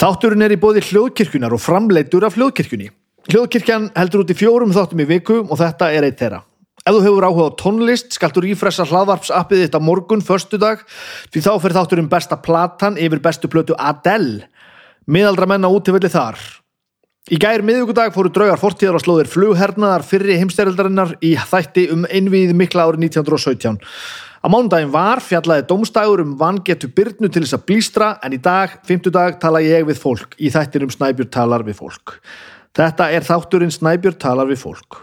Þátturinn er í bóði hljóðkirkjunar og framleitur af hljóðkirkjunni. Hljóðkirkjan heldur út í fjórum þáttum í viku og þetta er eitt þeirra. Ef þú hefur áhuga á tónlist, skaltu rífressa hlaðvarpsappið þitt á morgun, förstudag, því þá fyrir þátturinn besta platan yfir bestu plötu Adele. Miðaldra menna útivilli þar. Í gær miðugudag fóru draugar fortíðar og slóðir flughernaðar fyrri heimstærildarinnar í þætti um einvið mikla árið 1917. Á mánudaginn var fjallaði domstægur um vangetu byrnu til þess að blístra en í dag, fymtudag, tala ég við fólk í þættir um Snæbjörn talar við fólk. Þetta er þátturinn Snæbjörn talar við fólk.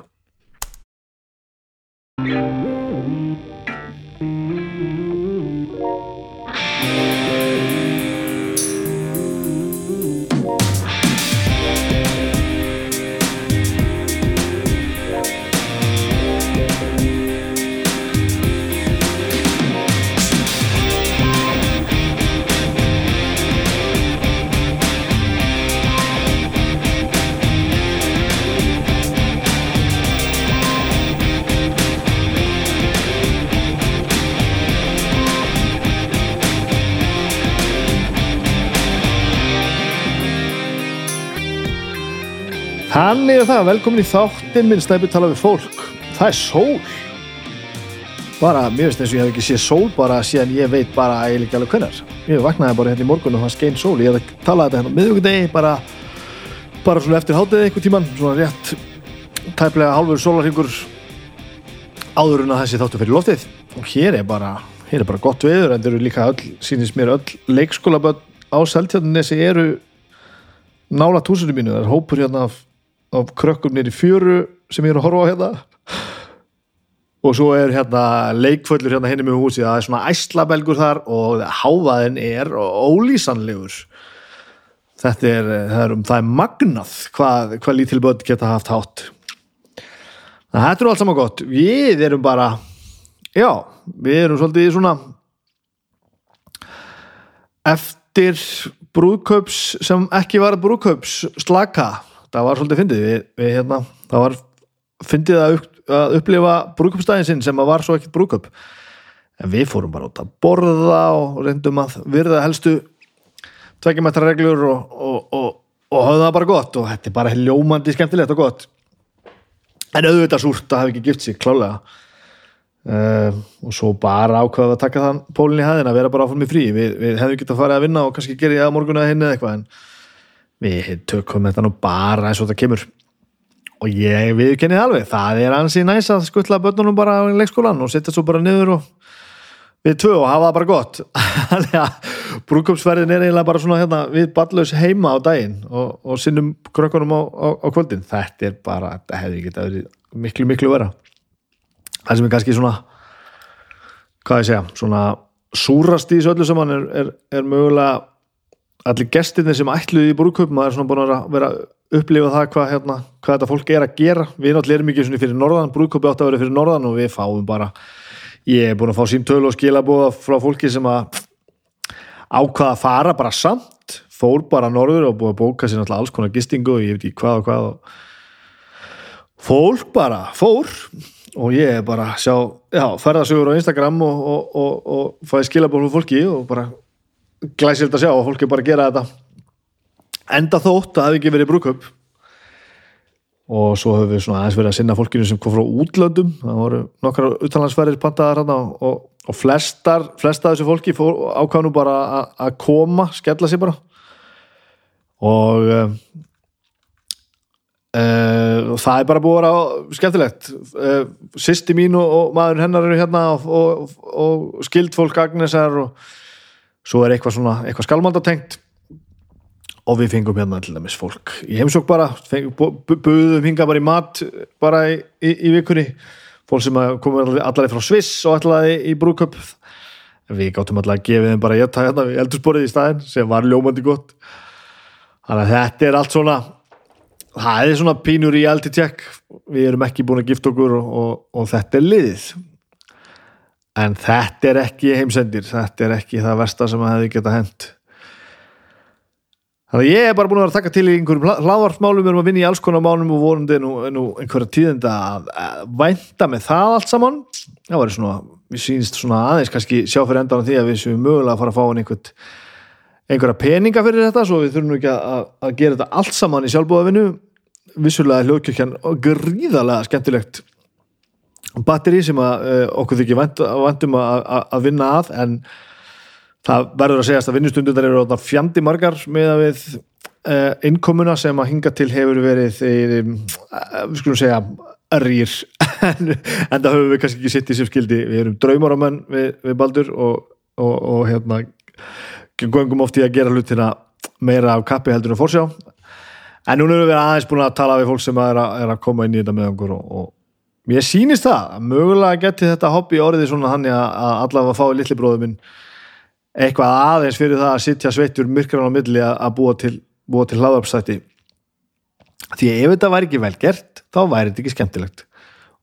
Þannig er það, velkomin í þáttinn minn Snæbjörn tala við fólk. Það er sól. Bara, mér finnst eins og ég hef ekki séð sól bara síðan ég veit bara að ég líka alveg hvernar. Ég vaknaði bara hérna í morgun og það skein sól. Ég hef að tala þetta hérna á miðvíkudegi, bara, bara svona eftir hátiði einhver tíman, svona rétt tæplega hálfur sólarhingur áður en að þessi þáttu fyrir loftið. Og hér er bara, hér er bara gott veður, en þeir eru líka öll, sínist mér öll leikskólaböld á Seltjarnesi eru nála túsunum mínu. Það er hópur hérna af af krökkum nýri fjöru sem ég er að horfa á hérna. Og svo er hérna leikföllur hérna henni með húsi það er svona æslabelgur þar og háfaðin er ólýsanlegur. Þetta er, það er um það er magnað hvað, hvað lítil börn geta haft hátt. Það er allt saman gott. Við erum bara já, við erum svolítið svona eftir brúðkaups sem ekki var brúðkaups slaka það var svolítið fyndið. Við, við, hérna, það var fyndið að, upp, að upplifa brúköpstæðin sinn sem að var svo ekkert brúköp en við fórum bara út að borða og reyndum að virða helstu tveikjumættra reglur og, og, og, og höfðu það bara gott. Og þetta er bara ljómandi skemmtilegt og gott. En auðvitað súrt að hafa ekki gift sig klálega uh, og svo bara ákvaða að taka þann pólinn í hæðin að vera bara áfram í frí. Við, við hefðum getið að fara að vinna og kannski gera ég að morgun að hinni eða eitthvað en við tökum þetta nú bara eins og þetta kemur. Og ég viðkennið alveg, það er ansið næst að skuttla börnunum bara á leikskólan og setja svo bara niður og við tvö og hafa það bara gott. Brúkupsferðin er eiginlega bara svona hérna, við ballaus heima á daginn og, og sinnum krökkunum á, á, á kvöldin. Þetta er bara, þetta hefði ekki verið miklu miklu vera það sem er kannski svona hvað ég segja, svona súrast í þessu öllu saman er, er, er mögulega allir gestinni sem ætluði í brúköp maður er svona búin að vera upplifa það hvað, hérna, hvað þetta fólk er að gera. Við náttúrulega erum ekki fyrir norðan brúköpi átt að vera fyrir norðan og við fáum bara ég er búin að fá símtölu og skilabóða frá fólki sem að ákvaða að fara bara samt fór bara norður og búið að bóka sér alls konar gistingu og ég veit ekki hvað og hvað og fólk bara fór. Og ég er bara að sjá já, ferðasögur á Instagram og, og, og, og fæði skilabóð frá fólki og bara glæsild að sjá að fólki bara gera þetta. Enda þótt að það hefði ekki verið brúköp og svo höfum við svona aðeins verið að sinna fólkinu sem kom frá útlöndum. Það voru nokkra utanlandsferðir pantaðar hann og, og flestar flesta af þessu fólki ákvæmnu bara að koma, skella sér bara. Og uh, uh, það er bara búið að vera skemmtilegt. Uh, sýsti mín og, og maður hennar eru hérna og, og skild fólk Agnesar og svo er eitthvað svona, eitthvað skalmandatengt og við fengum hérna til dæmis fólk í heimsók bara, buðum hinga bara í mat bara í, í, í vikunni. Fólk sem komur allaveg frá Sviss og allaveg í brúköp við gáttum allaveg að gefa þeim bara ég það hérna við eldursporið í staðin sem var ljómandi gott. Þannig að þetta er allt svona það er svona pínur í í tjekk við erum ekki búin að gifta okkur og, og, og þetta er liðið en þetta er ekki heimsendir þetta er ekki það versta sem að hefði geta hend þannig að ég er bara búin að vera að taka til í einhverjum hlaðvarsmálum við erum að vinna í alls konar málum og vorandi nú, nú einhverja tíðenda að, að vænta með það allt saman. Það var svona, við sínst svona aðeins kannski sjá fyrir endan á því að við séum mögulega að fara að fá einhvern einhverja peninga fyrir þetta svo við þurfum ekki að, að gera þetta allt saman í sjálfbúðavinu vissulega hljóðkirkjan gríðarlega skemmtilegt batteri sem að uh, okkur þykir væntum að, vinna að en það verður að segjast að vinnustundundar eru fjandi margar með að við uh, innkomuna sem að hinga til hefur verið um, uh, við skulum segja rýr. En, en það höfum við kannski ekki sitt í sem skildi. Við erum draumáramenn við, við Baldur og, og, og hérna gangum oft í að gera hlutina meira af kappi heldur en fórsjá en núna erum við aðeins búin að tala við fólk sem er að, er að koma inn í þetta með okkur og, og mér sýnist það mögulega geti þetta hobby orðið svona hann að allavega fái litli bróðum minn eitthvað aðeins fyrir það að sittja sveittur myrkran á milli að búa til, til hlaðarpstætti því ef þetta væri ekki vel gert þá væri þetta ekki skemmtilegt.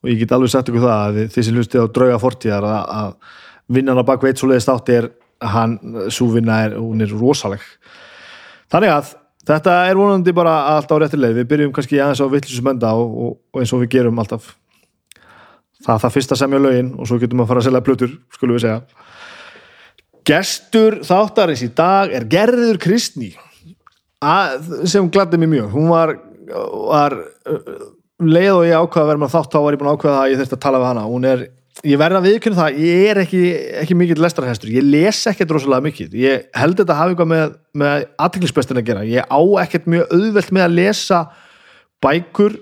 Og ég get alveg sagt ykkur það að því sem hlusti á drauga fortíðar að, að vinnan á bakveit svo leiðist átti er hann, svo vinna er, hún er rosaleg. Þannig að þetta er vonandi bara allt á réttileg við byrjum kannski aðeins á vittlisumenda og, og, og eins og við gerum alltaf það er það fyrsta semja lögin og svo getum við að fara að selja plötur, skulum við segja. Gestur þáttarins í dag er Gerður Kristný. Sem gladdi mér mjög. Hún var, var leið og ég ákvaða að vera með þátt þá var ég búin að ákvaða að ég þurfti að tala við hana. Hún er, ég verða að viðkynna það ég er ekki, ekki mikill lestarhestur ég les ekkert rosalega mikið. Ég held þetta að hafa eitthvað með, með aðtiklisbestin að gera. Ég á ekkert mjög auðvelt með að lesa bækur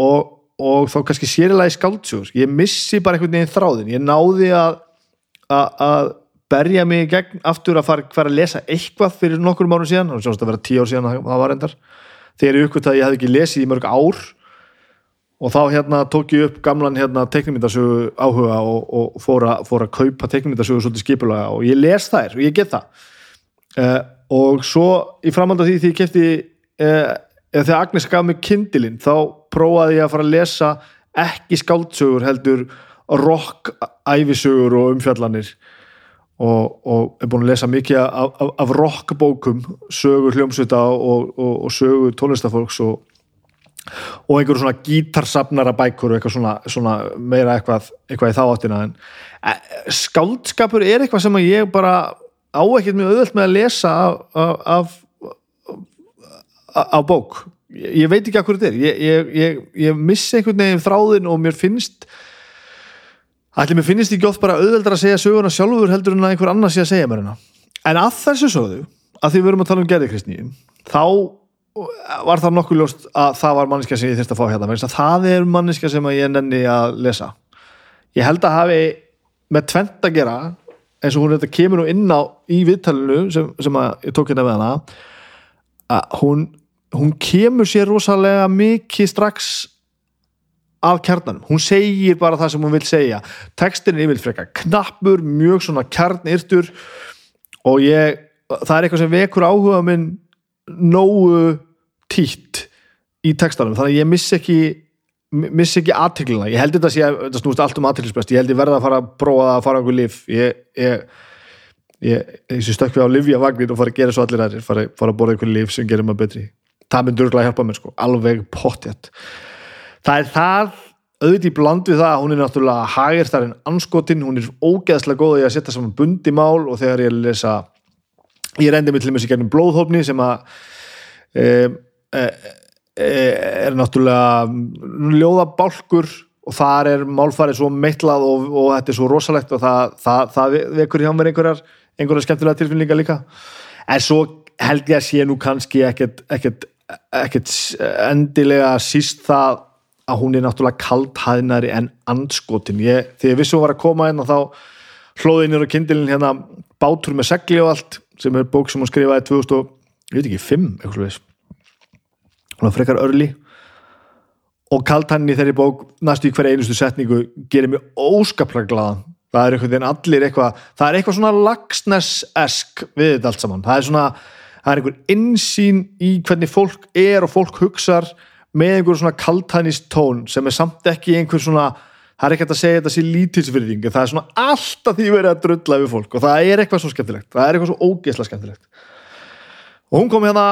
og, og þá kannski sérilega í skáldsjóður ég missi bara einhvern veginn þráðin ég náði að, að, að berja mig gegn aftur að fara hver að lesa eitthvað fyrir nokkur árum síðan. Og sjónast að vera tíu ár síðan það var endar þegar ég uppgötta að ég hef ekki lesið í mörg ár. Og þá hérna tók ég upp gamlan hérna teknimítasögu áhuga og, og fór, a, fór að kaupa teknimítasögu svolítið skipulega og ég les þær og ég get það. Uh, og svo í framhald af því því ég kefti uh, þegar Agnes gaf mig kindilinn þá prófaði ég að fara að lesa ekki skáldsögur heldur rock æfisögur og umfjallanir. Og, og er búin að lesa mikið af, af, af rockbókum sögur hljómsvita og, og, og sögur tónlistafólks og einhverjum svona gítarsafnara bækur og eitthvað svona, svona meira eitthvað, eitthvað í þáttina en e, skáldskapur er eitthvað sem ég bara á ekkert mjög auðvöld með að lesa af, af, af bók ég, ég veit ekki hvað þetta er ég, ég, missi einhvern veginn þráðin og mér finnst Ætli mér finnist ekki oft bara auðveldar að segja söguna sjálfur heldur en að einhver annar sé að segja mér hana. En að þessu sögðu, að því við verum að tala um gerðikristni, þá var það nokkuð ljóst að það var manniska sem ég þurfti að fá hérna. Það er manniska sem ég nenni að lesa. Ég held að hafi með tvent að gera, eins og hún þetta kemur nú inn á í viðtalinu sem, sem ég tók hérna með hana, að hún, hún kemur sér rosalega mikið strax af kjarnanum, hún segir bara það sem hún vil segja. Tekstin er yfir frekka knappur, mjög svona kjarnirtur og ég það er eitthvað sem vekur áhuga minn nógu títt í tekstanum, þannig að ég miss ekki miss ekki aðteglina, ég held þetta að sé þetta snúst allt um aðteglisbest, ég held ég verða að fara að prófa að fara einhver lif ég, ég, ég, ég stökk við á livjavagnir og fara að gera svo allir aðrir. Fara, fara að borða einhver lif sem gerir maður betri það myndur örgulega að hjálpa mér sko, alveg pottjætt það er það auðvitað í bland við það að hún er náttúrulega hægir þar en anskotin, hún er ógeðslega góð í að setja saman bundi mál og þegar ég lesa ég reyndi mig til og með sér gernum blóðhófni sem að e, e, e, er náttúrulega ljóðabálkur og þar er málfarið svo meitlað og, og þetta er svo rosalegt og það, það, það vekur hjá mér einhverjar einhverjar skemmtilega tilfinningar líka. En svo held ég að sé nú kannski ekkert ekkert endilega síst það að hún er náttúrulega kalthæðnari en anskotin ég, þegar hún var að koma inn og þá hlóði inn í kindilin hérna Bátur með segli og allt sem er bók sem hún skrifaði 2000, ég veit ekki, 5 eitthvað hún var frekar örli og kalthæðni þeirri bók næstu í hverja einustu setningu gerir mér óskaplega glaðan. Það er eitthvað það er eitthvað svona lagsnes-esk við þetta allt saman. Það er svona, það er einhver insýn í hvernig fólk er og fólk hugsar með einhver svona kaltænist tón sem er samt ekki einhver svona það er ekki að segja þetta sé lítilsfyrðing það er svona alltaf því verið að drulla við fólk og það er eitthvað svo skemmtilegt það er eitthvað svo ógeðslega skemmtilegt. Og hún kom hérna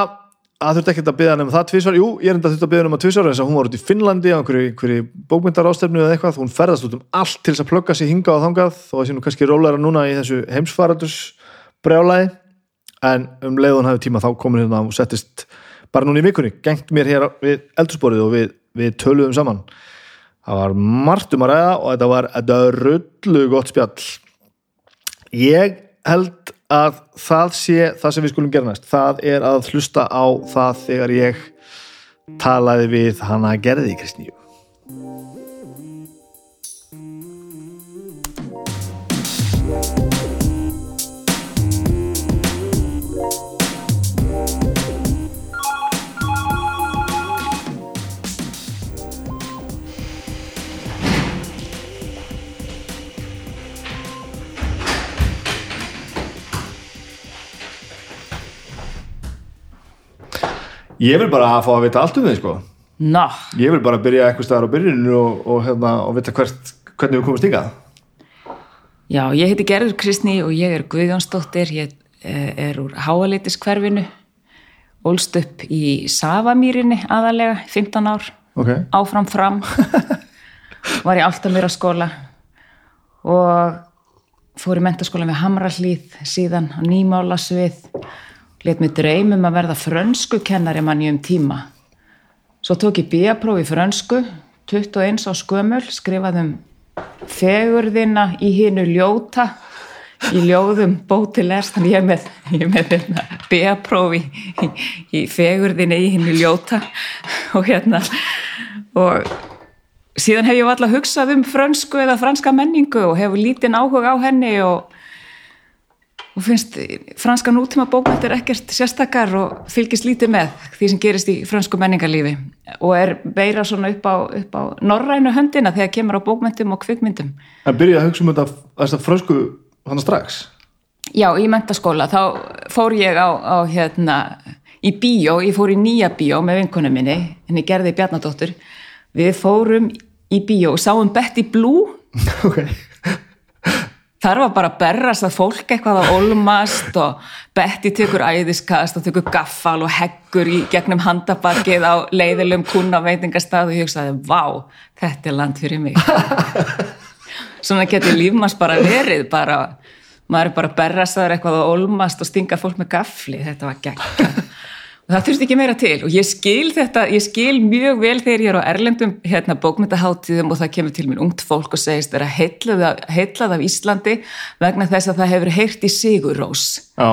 að þurfti ekki að byggja hann um það tvísvar, jú, ég er enda að þurfti að byggja hann um að tvísvar að hún var út í Finnlandi á einhverju, einhverju bókmyndarástöfnu eða eitthvað, hún ferðast út um allt til þess að plögga sér hinga og þangað, að sé nú kannski rólæra núna í þessu heimsfaradurs brjálæði en um leiðun hafði tíma þá komin hérna og settist bara núna í vikunni, gengt mér hér við eldursporið og við, við töluðum saman. Það var margt um að ræða og þetta var, þetta var rullu gott spjall. Ég held að það sé það sem við skulum gera næst. Það er að hlusta á það þegar ég talaði við hana gerði Kristníu Ég vil bara að fá að vita allt um þig sko. Ná, Ég vil bara byrja eitthvað staðar á byrjuninu og, og, hérna, og vita hvert, hvernig við komumst hingað. Já, ég heiti Gerður Kristný og ég er Guðjónsdóttir, ég eh, er úr Háaleitis-hverfinu, ólst upp í Savamýrinni aðalega, 15 ár, okay. áfram fram, var í Áltamýra skóla og fór í mentaskóla við Hamrallíð síðan á nýmálasvið, let mig dreymum að verða frönsku kennari manni um tíma. Svo tók ég bíapróf í frönsku, 21 á skömmul, skrifaði um fegurðina í hinu ljóta í ljóðum bótilest þannig ég með, ég með hérna, bíapróf í, í, í fegurðina í hinu ljóta og hérna og síðan hef ég alltaf hugsað um frönsku eða franska menningu og hefur lítinn áhuga á henni og og finnst franska nútíma bókmyndir ekkert sérstakar og fylgist lítið með því sem gerist í fransku menningarlífi. Og er beira svona upp á, upp á norrænu höndina þegar kemur á bókmyndum og kvikmyndum. En byrjaði að hugsa um þetta, þetta frösku hann strax. Já, í mentaskóla þá fór ég á, á hérna í bíó, ég fór í nýja bíó með vinkunum minni, henni gerði Bjarnadóttur. Við fórum í bíó og sáum Betty Blue. Ok Þar var bara að berrast að fólk eitthvað að olmast og Betty tekur æðiskast og tekur gaffal og heggur í gegnum handabakið á leiðilum kuna veitingastað og ég hugsaði, vá, þetta er land fyrir mig. Svona getur lífmanns bara verið, bara, maður er bara að berrast að eitthvað að olmast og stinga fólk með gaffli, þetta var gegn. Það þurfti ekki meira til og ég skil þetta, ég skil mjög vel þegar ég er á erlendum hérna, bókmyndaháttíðum og það kemur til mér ungt fólk og segist þeirra heitlað, heitlað af Íslandi vegna þess að það hefur heyrt í Sigurrós. Já,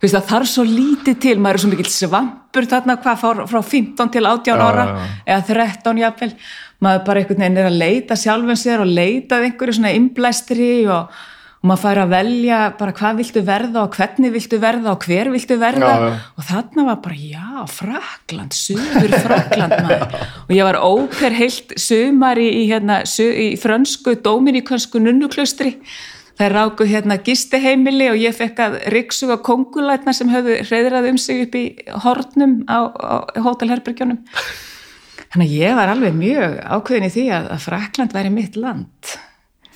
Þú veist það þarf svo lítið til, maður er svo mikill svampur þarna hvað frá, frá 15 til 18 Já, ára já, já. eða 13 jafnvel, maður bara einhvern veginn er að leita sjálfum sér og leita að einhverju svona innblæstri og, og maður fær að velja bara hvað viltu verða og hvernig viltu verða og hver viltu verða. Já, já. og þarna var bara já, Frakland, söður Frakland maður. Og ég var óper heilt sumar í, í, hérna, í frönsku dominikansku nunnuklaustri. Þær ráku hérna gistiheimili og ég fekk að riksuga kongulætna sem höfðu reyðrað um sig upp í hornum á, á hótelherbergjónum þannig að ég var alveg mjög ákveðin í því að, að Frakland væri mitt land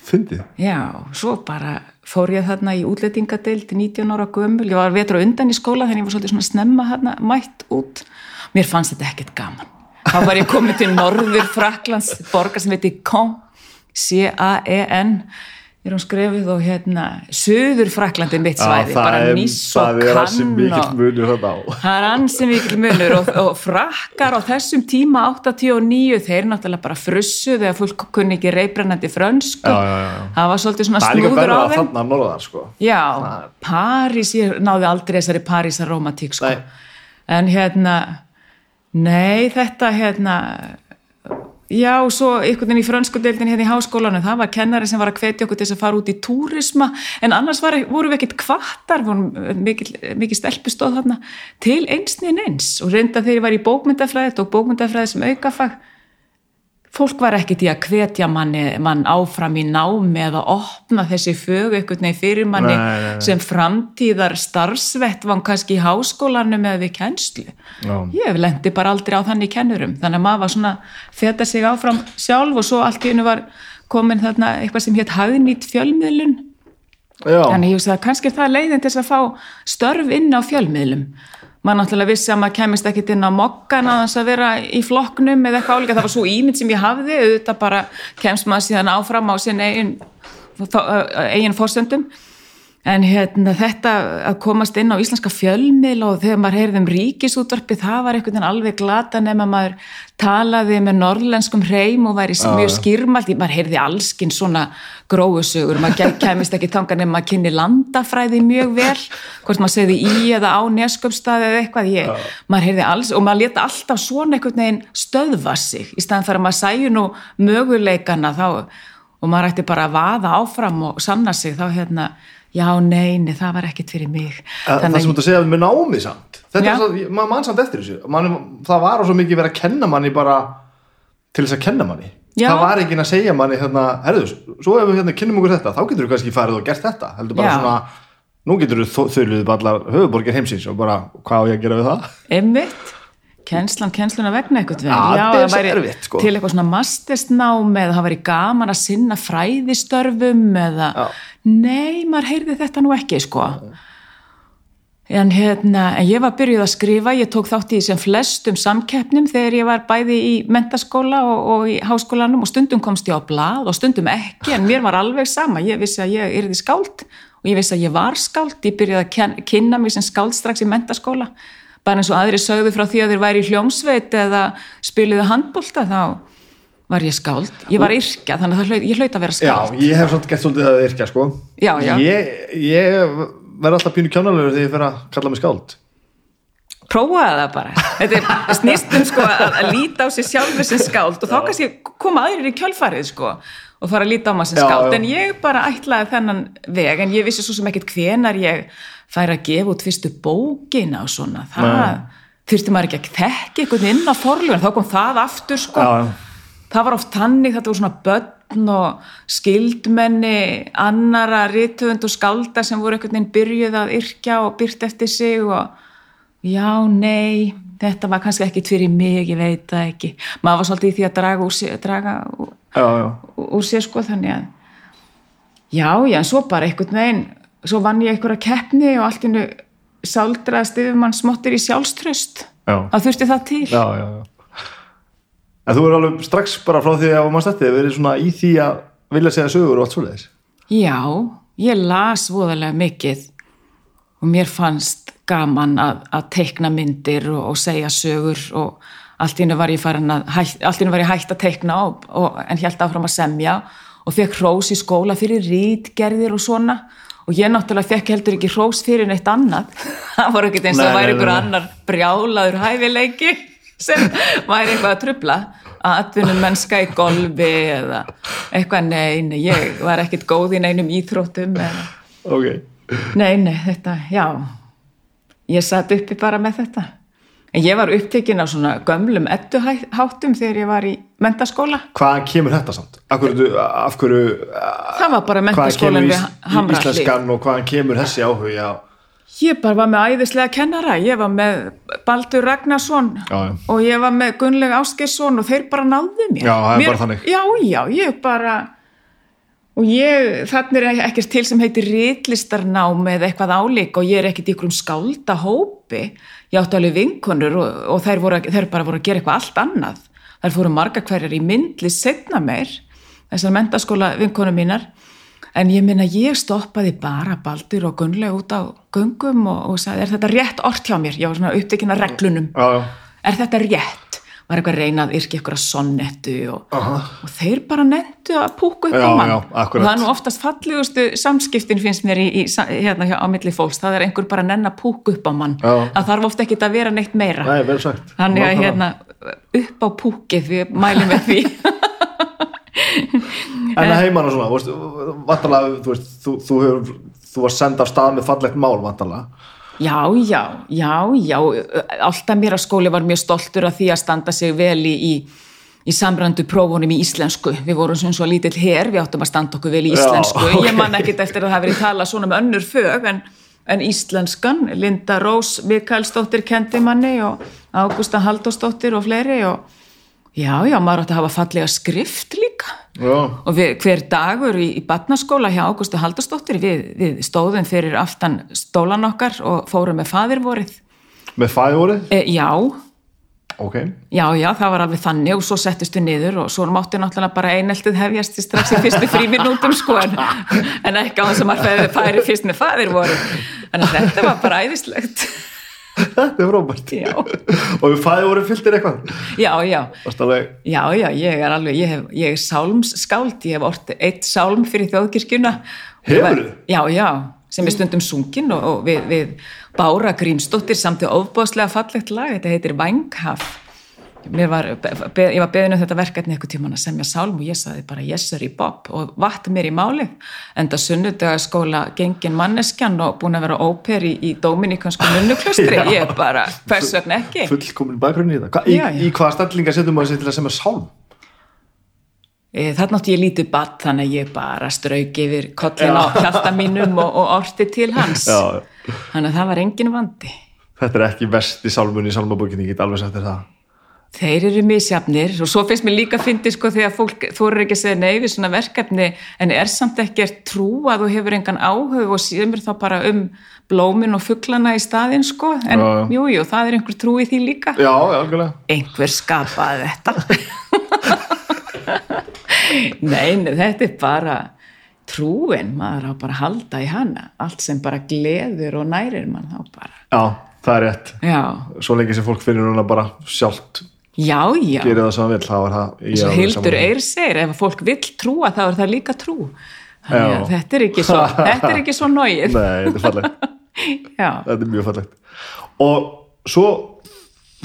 fyndið Já, svo bara fór ég þarna í útlettingadeild 19 ára gömul, ég var vetur á undan í skóla þannig ég var svolítið svona snemma þarna mætt út. Mér fannst þetta ekkert gaman. Þá var ég komið til Norður Fraklands borgar sem heiti Caen, C-A-E-N er hún skrefið og hérna Suður Fraklandi mitt svæði, bara nýs og kann og á. Það er ansi mikil munur og, og frakkar á þessum tíma 89 þeir náttúrulega bara frussu þegar fólk kunni ekki reybrennandi frönsku. Já, já, já. það var svolítið svona snúður á þeim. þarna norðar sko. Já, París, ég náði aldrei þessari Parísar romantík sko. En hérna nei, þetta hérna já, svo einhvern veginn í frönskudeildin hérna í háskólanum, það var kennari sem var að hvetja okkur til þess að fara út í túrisma en annars var, voru við ekkert kvartar vorum mikil, mikil stelpustóð þarna til einsnin eins og reynda þegar ég var í bókmyndafræði og bókmyndafræði sem aukafag fólk var ekkert í að hvetja manni, mann áfram í námi eða opna þessi fög einhvern veginn fyrir manni Nei, nei, nei. sem framtíðar starfsvettvang kannski í háskólanum eða við kennslu. Já. Ég lendi bara aldrei á þannig kennurum, þannig að maður var svona feta sig áfram sjálf og svo allt í hennu var komin þarna eitthvað sem hétt hagnýtt fjölmiðlun Já, Þannig ég hugsa að kannski er það leiðin til að fá störf inn á fjölmiðlum. Maður náttúrulega vissi að maður kemist ekkit inn á mokkan að þess að vera í flokknum eða eitthvað álíka. Það var svo ímynd sem ég hafði, auðvitað bara kemst maður síðan áfram á sín eigin, eigin fórsöndum. En hérna þetta að komast inn á íslenska fjölmil og þegar maður heyrði um ríkisútvarpi það var einhvern veginn alveg glata nema maður talaði með norrlenskum hreim og væri mjög skýrmalt, maður heyrði allskinn svona gróðusugur, maður kemist ekki þanga nema að kynni landafræði mjög vel, hvort maður segði í eða á nesköpstaði eða eitthvað, ég, maður heyrði alls og maður leta alltaf svona einhvern veginn stöðva sig í staðan fyrir að maður sæju nú möguleikana þá og maður ætti bara að vaða áfram og sanna sig. Þá hérna já, neini, það var ekkit fyrir mig. Það sem þú ert að segja með námi samt. Þetta er svo, maður mann samt eftir þessu. Man, það var á svo mikið verið að kenna manni bara til þess að kenna manni. Já. það var ekki að segja manni hérna, herðu, svo ef við hérna kennum okkur þetta, þá getur við kannski farið og gert þetta, heldur bara já. svona nú getur við þauðluðið bara allar höfuborgir heimsins og bara, hvað á ég að gera við það? Emmitt Kenslan, kensluna vegna eitthvað ja, Já, það væri erfitt, sko. til eitthvað svona mastersnám eða það væri gaman að sinna fræðistörfum eða Já. nei, maður heyrði þetta nú ekki sko. En hérna en ég var byrjuð að skrifa, ég tók þátt í sem flestum samkeppnum þegar ég var bæði í mentaskóla og, og í háskólanum og stundum komst ég á blad og stundum ekki en mér var alveg sama, ég vissi að ég erði skáld og ég vissi að ég var skáld, ég byrjuð að kynna mig sem skáld strax í mentaskóla bara eins og aðri sögðu frá því að þeir væri í hljómsveit eða spiliðu handbólta þá var ég skáld, ég var yrkja þannig að hlaut, ég hlaut að vera skáld. Já, ég hef svolítið gett svolítið að yrkja sko. Já, já. Ég, ég verð alltaf pínu kjánalegur þegar ég fer að kalla mig skáld. Prófaði það bara. Þetta er snýstum sko að, að líta á sig sjálfur sem skáld og þá kannski koma aðrir í kjálfarið sko og fara að líta á maður sem skáld. já, en ég bara ætlaði þennan veg en ég vissi svo sem ekkert hvenar ég fær að gefa út fyrstu bókina og svona, það þurfti maður ekki að þekka einhvern inn á forlugun þá kom það aftur sko Já. það var oft tannig, þetta voru svona börn og skildmenni annara rítöfund og skálda sem voru einhvern veginn byrjuð að yrkja og byrt eftir sig og já, nei þetta var kannski ekki fyrir mig, ég veit það ekki maður var svolítið í því að draga úr sér, draga úr, já, já. úr sér sko þannig að já, já, en svo bara einhvern veginn svo vann ég einhverja keppni og allt innu sáldraðast yfir mann smottir í sjálfströst að þurfti það til. Já, já, já. En þú er alveg strax bara frá því að maður stætti verið svona í því að vilja segja sögur og allt svoleiðis? Já, ég las voðalega mikið og mér fannst gaman að, að teikna myndir og, og segja sögur og allt innu var ég farin að allt innu var ég hægt að teikna og, og, en held áfram að semja og fekk hrós í skóla fyrir rítgerðir og svona og ég náttúrulega fekk heldur ekki hrós fyrir neitt annað. Það voru ekkert eins og væri einhver annar brjálaður hæfileiki sem væri eitthvað að trubla að atvinnum mennska í golfi eða eitthvað. Nein ég var ekkert góð í neinum íþróttum eða... okay. nei, nei, þetta, já. Ég satt uppi bara með þetta En ég var upptekinn á svona gömlum ettuháttum þegar ég var í mentaskóla. Hvaðan kemur þetta samt? Af hverju, af hverju það var bara mentaskólan við Hamralli. Íslenskan og hvaðan kemur þessi áhuga? Ég bara var með æðislega kennara. Ég var með Baldur Ragnarsson já, já. og ég var með Gunnleg Áskersson og þeir bara náðu mér. Já, það er mér, bara þannig. Já, já, ég bara... Og ég, þannig er ekkert til sem heitir rítlistarnám eða eitthvað álík og ég er ekkert í ykkur um skáldahópi ég átti alveg vinkonur og, og þær, voru, þær bara voru að gera eitthvað allt annað. Þær fóru marga hverjar í myndli setna meir þessar mentaskóla vinkonum mínar. En ég minna ég stoppaði bara baldur og gunlega út á gungum og, og sagði er þetta rétt orð hjá mér? Var svona upptekinn að reglunum. Já, já. er þetta rétt var eitthvað reynað yrki eitthvað sonnettu og, og þeir bara nendu að púka upp já, á mann já, og það er nú oftast fallegustu samskiptin finnst mér í, í, hérna hjá, á milli fólks, það er einhver bara nenn að púka upp á mann, það þarf ofta ekki að vera neitt meira. Nei, þannig að hérna, upp á púkið við mælum við því. En það heimann og svona, þú veist, þú, þú, þú, þú var sendað af stað með fallegt mál vantalega Já, já, já, já, alltaf mér að skóli var mjög stoltur af því að standa sig vel í, í, í samrandu prófunum í íslensku. Við vorum svona svo lítill hér, við áttum að standa okkur vel í íslensku. Já, okay. Ég man ekkit eftir að það hafi verið talað svona með önnur fög en, en íslenskan, Linda Rós Mikalsdóttir kendi manni og Ágústa Haldósdóttir og fleiri og já, já, maður átti að hafa fallega skrift líka. Já. og við, hver dagur í, í batnaskóla hjá Ágústu Haldurstóttir við, við stóðum fyrir aftan stólan okkar og fórum með fadirvorið með fadirvorið? E, já, ok. Já, já, það var alveg þannig og svo settist við niður og svo mátti náttúrulega bara eineltið hefjast strax í fyrstu fríminútum sko en, en ekki á þess að maður færi fyrst með fæðir voru en þetta var bara æðislegt þetta er frábært og við fæði voru fylltir eitthvað já, já Já, já, ég er alveg, ég, hef, ég er sálmsskáld, ég hef orðið eitt sálm fyrir þjóðkirkjuna. Hefurðu? Já, já, sem er stundum sungin og, og við, við Bára Grímsdóttir samt í ofbóðslega fallegt lag, þetta heitir Vanghaf. Var, ég var beðin um þetta verkefni eitthvað tíman að semja sálm og ég saði bara yes sir í bob og vatt mér í máli enda sunnudagaskóla gengin manneskjan og búin að vera óper í, í Dominikansku munnuklustri, Já. ég bara, hvers vegna ekki? fullkomin bakgrunni í þetta Hva, í, Já, já. í hvaða stellinga setur maður sér til að semja sálm E, Þarna átti ég lítið batt þannig að ég bara strauk yfir kollin á hjalta mínum og, og orti til hans. Já. Þannig að það var engin vandi. þetta er ekki vesti sálmun í sálmabókinni, ég get alveg sagt þér það Þeir eru misjafnir og svo finnst mér líka að fyndi sko þegar fólk þorir ekki að segja nei við svona verkefni en er samt ekkert trú að þú hefur engan áhug og síðan þá bara um blómin og fugglana í staðinn sko. En já. jú, það er einhver trú í því líka. já, algjörlega. Einhver skapaði þetta. Nei, þetta er bara trúin, maður á bara að halda í hana, allt sem bara gleður og nærir mann þá bara. Já, það er rétt. Já, svo lengi sem fólk finnur hana bara sjálft já, já. Gerir það sem það vill, þá er það alveg Hildur. Eyr segir, ef fólk vill trúa þá er það líka trú. Þannig að þetta er ekki svo þetta er ekki svo nóið nei, þetta er fallegt, já, þetta er mjög fallegt. Og svo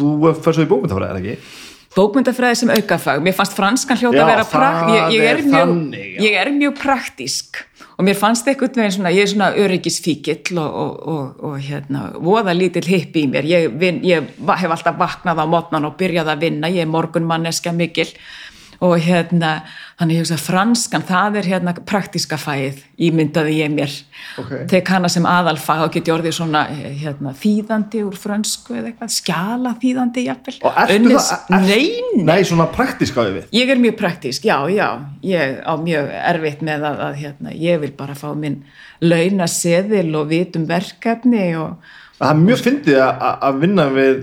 þú fer svo í bókmyndafræði, er ekki? Bókmyndafræði sem aukafag. Mér fannst franskan hljóta Já, að vera prakt ég, ég, er er mjög, þannig, ég er mjög praktísk. Og mér fannst eitthvað veginn svona ég er svona öryggisfíkill og, og, og, og hérna, voða lítill hipp í mér. Ég, vin, ég hef alltaf vaknað á mótnan og byrjað að vinna, ég er morgunmanneska mikil og hérna ég hugsa að franskan, það er hérna praktíska fæið, ímyndaði ég mér. Ok. tek hana sem aðalfag og geti orðið svona hérna, þýðandi úr frönsku eða eitthvað, skjala þýðandi jafnvel. Og ertu Unnið- það, er, Nei, nei. svona praktíska við. Ég er mjög praktísk, já, já, ég á mjög erfitt með að, að hérna, ég vil bara fá minn launa seðil og vitum verkefni og það er mjög fyndið að vinna við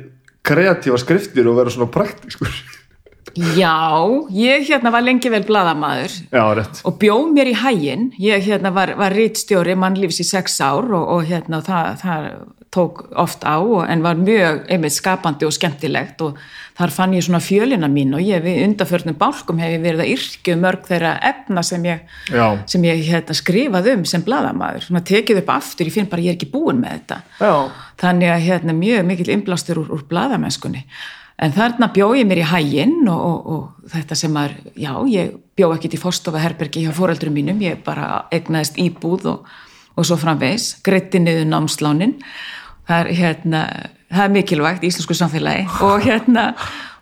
kreatífa skriftir og vera svona praktískur já, ég hérna var lengi vel rétt. Og bjó mér í hægin, ég hérna var, var rítstjóri mannlífs í sex ár og, og hérna það, það tók oft á og- en var mjög einmitt skapandi og skemmtilegt. Og þar fann ég svona fjölina mín og ég við undarförnum bálkum hef ég verið að yrkju mörg þeirra efna sem ég sem ég hérna, skrifað um sem bladamaður, svona tekið upp aftur, ég finn bara ég er ekki búin með þetta. já, Þannig að hérna, mjög mikill innblástur úr, úr bladamennskunni. En þarna bjó ég mér í hæginn og, og, og þetta sem maður, já, ég bjó ekkit í fórstofa herbergi hjá fóreldurum mínum, ég bara egnaðist íbúð og, og svo framvegs, greitti niður námslánin. Það er, hérna, það er mikilvægt í íslensku samfélagi og hérna,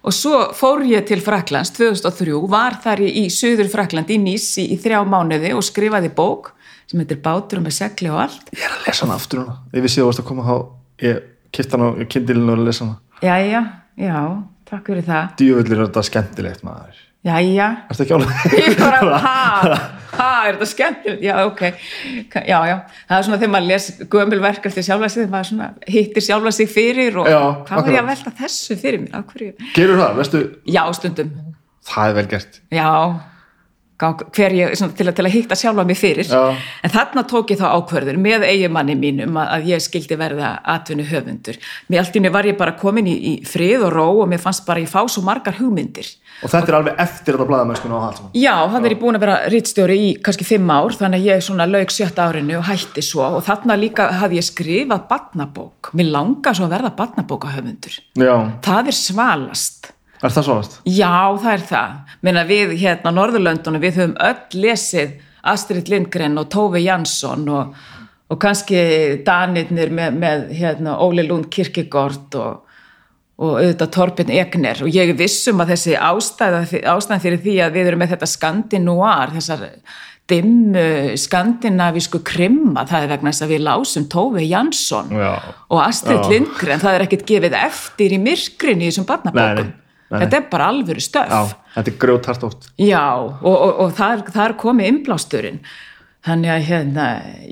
og svo fór ég til Fraklands 2003, var þar í, í Suður Frakland í Nýs í, þrjá mánuði og skrifaði bók sem heitir Bátur með segli og allt. ég er að lesa hana aftur hana ég vissi að þú varst að koma þá ég kipta hana á kindilinu og lesa hana Jæja, já, takk fyrir það. djúvöldur er þetta skemmtilegt maður Jæja, ekki álega? ég bara, ha, ha, er þetta skemmtilegt? Já, ok, já, já, það er svona þegar maður les gömulverk eftir sjálfa sig, þegar maður svona hittir sjálfa sig fyrir og Já, hvað var ég að akkurat. velta þessu fyrir mér? Gerur það, veistu? Já, stundum, Það er vel gert já, gá- hver ég, svona, til, að, til að hitta sjálfa mig fyrir, Já. en þarna tók ég þá ákvörður með eigimanni mínum að, að ég skildi verða atvinnu höfundur. Mér allt í henni var ég bara komin í, í frið og ró og mér fannst bara ég fá svo margar hugmyndir. Og þetta er alveg eftir þetta blaðamennskuna og allt saman Já, þannig er ég búin að vera rittstjóri í kannski fimm ár, þannig að ég svona lauk sjötta árinu og hætti svo og þarna líka hafði ég skrifað barnabók. Mér langar svo að verða barnabókahöfundur. Já, Það er svalast. Er það svonast? Já, það er það. Meina við hérna á Norðurlöndunum, við höfum öll lesið Astrid Lindgren og Tove Jansson og, og kannski Danirnir með, með hérna, Óli Lund Kirkegård og, og auðvitað Torbjörn Egner og ég vissum að þessi ástæða, ástæðan fyrir því að við erum með þetta skandinúar, þessar dimmu skandinavísku krimma, það er vegna þess að við lásum Tove Jansson Já. og Astrid Já. Lindgren, það er ekkert gefið eftir í myrkrinni í þessum barnabókum. Nei. Þetta er bara alvöru stöf. Já, þetta er grjótart oft Já, og, og, og það, er- komið innblásturinn. þannig að hérna,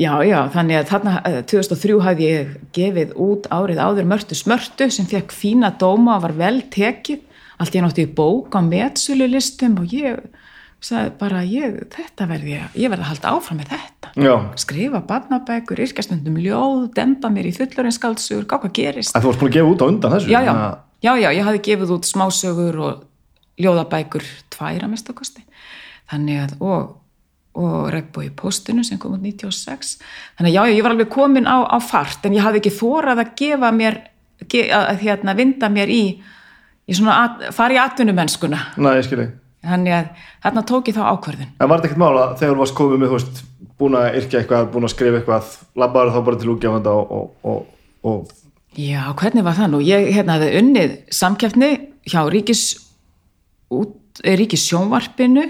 já, já, þannig að þarna eh, 2003 hafði ég gefið út árið áður mörtu smörtu sem fekk fína dóma og var vel tekið allt ég nátti í bók á metsölulistum og ég sagði bara ég, þetta verði ég, ég verði að halda áfram með þetta Já. skrifa barnabækur, yrkjastundum ljóð demba mér í fullorinskaldsur, gá hvað gerist að þú varst búin að gefa út á undan þessu já, já, að- já, já, ég hafði gefið út smásögur og ljóðabækur tværa mestakosti þannig að, og, og regnbói postinu sem kom út 96 þannig að já, ég var alveg komin á, á fart en ég hafði ekki þórað að gefa mér ge, að, að hérna, vinda mér í, í svona, at, fara í atvinnumennskuna. Nei, ég skilji þannig að þarna tók ég þá ákvörðun. En var þetta ekkert mála þegar þú varst komið með, þú veist, búin að yrkja eitthvað, búin að skrifa eitthvað, labbaður þá bara til útgefanda og, og, og, og Já, hvernig var það nú? Ég hérna hefði unnið samkeppni hjá ríkis, út, eh, ríkis sjónvarpinu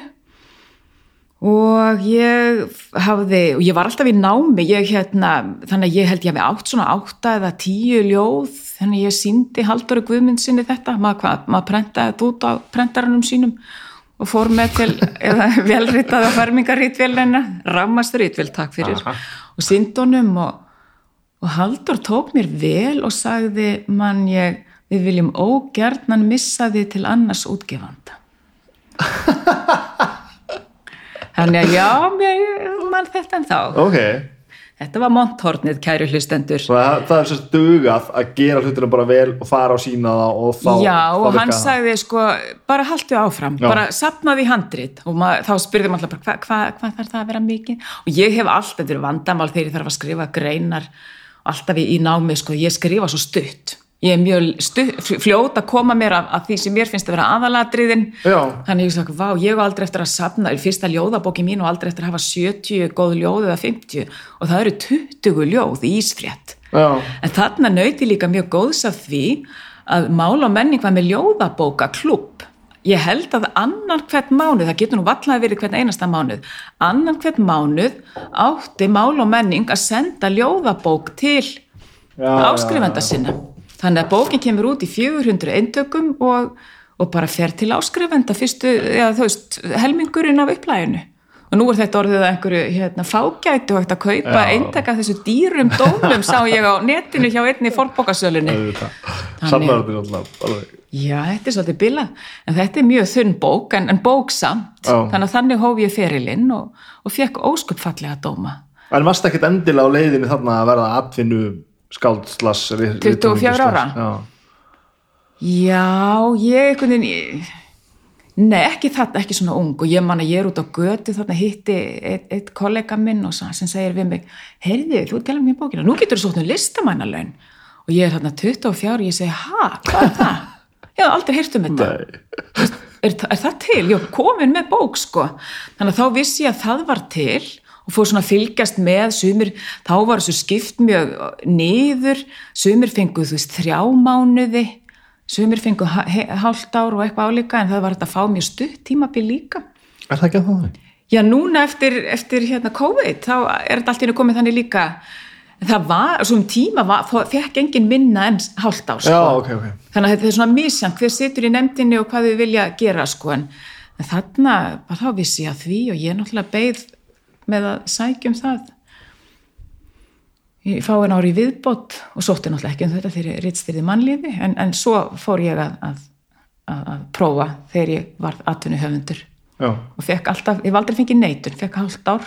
og ég hafði, og ég var alltaf í námi, ég hérna, þannig að ég held ég hafi átt svona átta eða tíu ljóð, þannig ég síndi Halldóri Guðmundsinni þetta, maður, maður prentaði þetta út á prentaranum sínum og fór með til, velritaða fermingarítvél rammastur ítvél, takk fyrir, Aha. og síndunum og Og Haldur tók mér vel og sagði mann ég, við viljum ógjarnan missa þið til annars útgefanda. Þannig að já, mér mann þetta en þá. ok, Þetta var monthornið, kæru hlustendur. það, það er sérst dugað að gera hlutina bara vel og fara á sína það og þá já, og hann virkar það. sagði sko, bara haltu áfram, Já. bara sapnaði handrit og mað, þá maður alltaf, hvað hva, hva þarf það að vera mikið? Og ég hef alltaf, er vandamál þegar ég þarf að skrifa greinar, alltaf í, í námi, sko, ég skrifa svo stutt. Ég er mjög stutt, fljót að koma mér af, af því sem mér finnst að vera aðalatriðin. Já. Þannig ég sagði, vá, ég á aldrei eftir að sapna, fyrsta ljóðabóki mín og aldrei eftir að hafa 70 góð ljóð eða 50 og það eru 20 ljóð í ísfrétt. Já, En þarna nauti líka mjög góðs af því að mál og menning var með ljóðabóka klubb. Ég held að annan hvert mánuð, það getur nú vallaði verið hvern einasta mánuð, annan hvert mánuð átti mál og menning að senda ljóðabók til áskrifenda sinna. Þannig að bókin kemur út í 400 eintökum og, og bara fer til áskrifenda fyrstu, eða þú veist, helmingurinn af upplæginu. Og nú er þetta orðið að einhverju hérna, fágæti og hægt að kaupa eintaka þessu dýrum dómum sá ég á netinu hjá einni fórbókasölunni. Sannarður alltaf alveg. Já, þetta er svolítið bilað. En þetta er mjög þunn bók, en, en bóksamt. Já. Þannig að þannig hóf ég ferilinn og, og fekk óskupfallega dóma. En varst ekkert endilega á leiðinni þarna að verða atvinnu skáld slass 24 ára? Já, Já, ég einhvern veginn, nei ekki þarna, ekki svona ung og ég man að ég er út á götu þarna hitti eitt, eitt kollega minn og sa- sem segir við mig, heyrðu, þú gæla mér bókina, nú getur þú sótt um listamannalaun og ég er þarna 24 og ég segi, ha, hvað er það? Ég hef aldrei heyrt um þetta. Er, er það til? Var komin með bók sko. Þannig að þá vissi ég að það var til og fór svona að fylgjast með sumir, þá var þessu skipt mjög niður, sumir fenguð þú veist þrjá mánuði sumir fenguð hálft ár og eitthvað álíka en það var þetta að fá mjög stutt tímabil líka. Er það ekki að það? Já, núna eftir, eftir hérna COVID, þá er þetta allt í einu komið þannig líka það var, svo um tíma var, fekk engin minna en hálft ár, sko. Já, ok, ok. Þannig að þetta er svona misjant, hver situr í nefndinni og hvað þau vilja gera, sko, en, en þarna, bara þá vissi ég að því og ég náttúrulega beið með að sækjum það. Ég fái en ári í viðbót og sótti náttúrulega ekki um þetta þegar ég rittstyrði mannlífi, en, en svo fór ég að, að, að, að prófa þegar ég var atvinnu höfundur Já, og fekk alltaf, ég hef aldrei fengið neitun, fekk hálft ár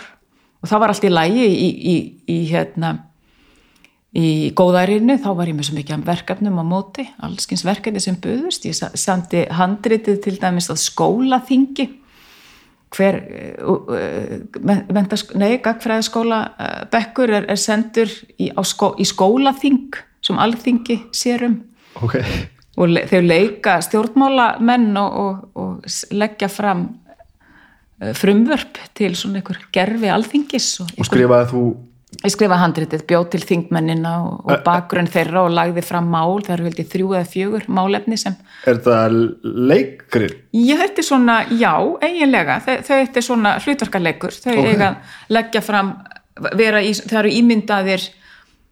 og það var allt í lægi í, í, í hérna í góðærinu, þá var ég með svo mikið verkefnum á móti, allskins verkefni sem buðust, ég sa- samdi handritið til dæmis að skólaþingi. Hver uh, mentas, nei, gagfræðaskóla uh, bekkur er, er sendur í, skó, í skólaþing sem alþingi sérum ok. og le, þau leika stjórnmálamenn og, og, og leggja fram uh, frumvörp til svona einhver gerfi alþingis og, Og skrifaði þú, ég skrifa handritið, bjóð til þingmennina og, og bakgrunn þeirra og lagði fram mál, það eru veldi þrjú eða fjögur málefni sem, er það leikrið? ég þetta er svona já, eiginlega, þau, er svona hlutverkarleikur, þau Ok. eiga að leggja fram, vera í, það eru ímyndaðir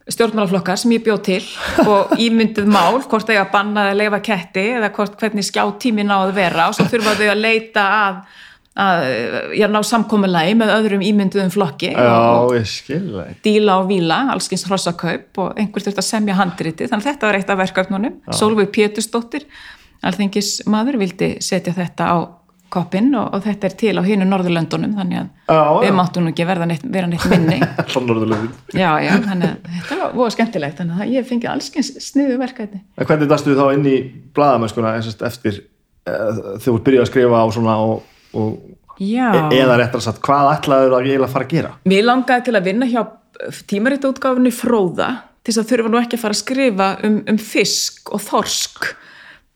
stjórnmálaflokkar sem ég bjóð til og ímynduð mál, hvort þau að banna eða leifa ketti eða hvort hvernig skjá tímin á að vera og svo þurfa þau að leita að að ég ná samkommulagi með öðrum ímynduðum flokki Já, díla og víla, allskins hrossakaup og einhver þurft að semja handriti þannig að þetta var eitt af verkefnunum. Solveig Pétursdóttir, alþengis maður vildi setja þetta á koppinn og, og þetta er til á hinu Norðurlöndunum þannig að Já, já. við máttum nú ekki verða neitt, vera neitt minni. Já, já, þannig að þetta var voða skemmtilegt þannig að ég fengið allskins sniðu verkefni. En hvernig dastu þá inn í og eftir uh, þegar þú byrjaði að skrifa og, og Já, e eða réttar sagt, hvað ætlaður að eiginlega fara að gera? mér langaði til að vinna hjá tímaritútgáfinu Fróða til þess að þurfa nú ekki að fara að skrifa um, um fisk og þorsk.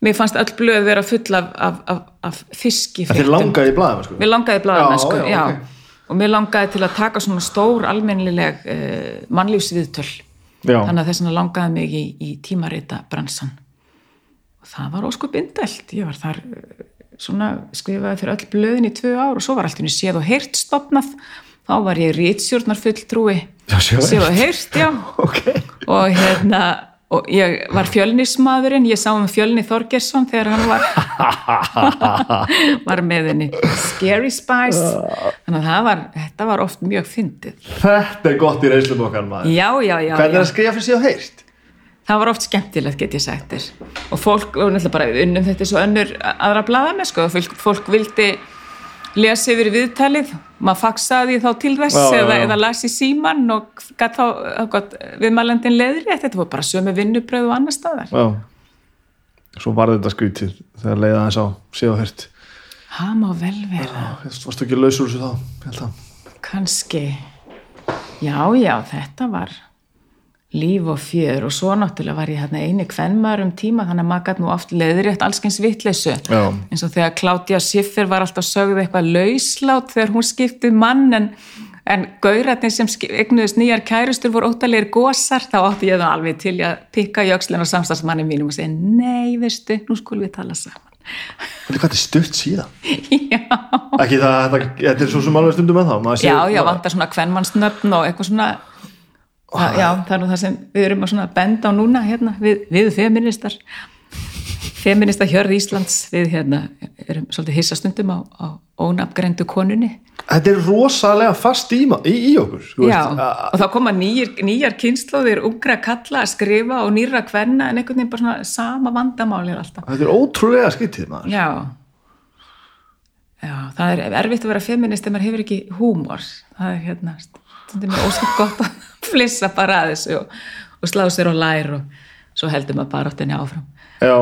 Mér fannst öll blöð vera full af, af, af, af fiski Þeir langaði í blaðamennsku? Mér langaði blaðamennsku, Já, já, já, ok. og mér langaði til að taka svona stór almennileg uh, mannlífsviðtöl. Já, þannig að þess vegna langaði mig í, í tímarita bransan og það var óskup indælt. Ég var þar eh, svona skrifaði fyrir öll blöðin í tvö ár og svo var allt í henni séð og heyrt stopnað þá var ég rítstjórnar fulltrúi séð og heyrt, já. Ok. Og hérna og ég var fjölnismadurinn ég sá um fjölni Þorgersson þegar hann var var með henni. Scary Spice. Þannig að það var, þetta var oft mjög fyndið. Þetta er gott í reynslum okkar maður. Já, já, já, Hvernig er að skrifa fyrir síðan heyrt? Það var oft skemmtilegt get ég sagt þér. Og fólk, og náttúrulega bara við unnum þetta svo önnur aðra blaðamenn sko, fólk, fólk vildi lesa yfir viðtalið. Maður faksaði þá til þess Já, eða, já. eða las í síman og gat þá got, viðmælendin leðri þetta. Var bara sömu vinnubröð og annar staðar. Já. Svo var þetta skrítið þegar leiða þess á síðan heyrt það má vel vera. Varst ekki lausur þessu þá að. kannski. Já, já, þetta var líf og fjör. Og svo náttúrulega var ég hérna eini kvenmar um tíma þannig að maður gæti nú oft leðrétt allskyns vitleysu. Já. eins og þegar Claudia Schiffer var alltaf sögð eitthvað lauslátt þegar hún skiptið mann en, en gauratni sem eignuðust nýjar kærustur voru óttalegir gósar þá átti ég það alveg til að pikka öxlinn og samstagsmanni mínum og segja nei, veistu, nú skulum við tala saman. Þetta er hvað þetta er stutt síðan já, Ekki það, þetta, þetta er svo sem alveg stundum með þá já, já, vantar svona kvennmannsnöfn og eitthvað svona það, já, það er nú það sem við erum að benda á núna hérna, við, við feministar feminista hjörð Íslands við hérna, erum svolítið hissastundum á, á ónafgrendu konunni. Þetta er rosalega fast í, í, í okkur já, og þá koma nýjar, nýjar kynnslóðir ungra kalla að skrifa og nýra kvenna en einhvern veginn bara svona sama vandamáli er alltaf. Þetta er ótrúlega skyttið maður. Já. Já, það er erfitt að vera feminist ef maður hefur ekki húmor. Það er hérna, stundum er ósköp gott að flissa bara að þessu og, og slá sér á lær og svo heldur maður bara áttinni áfram. Já.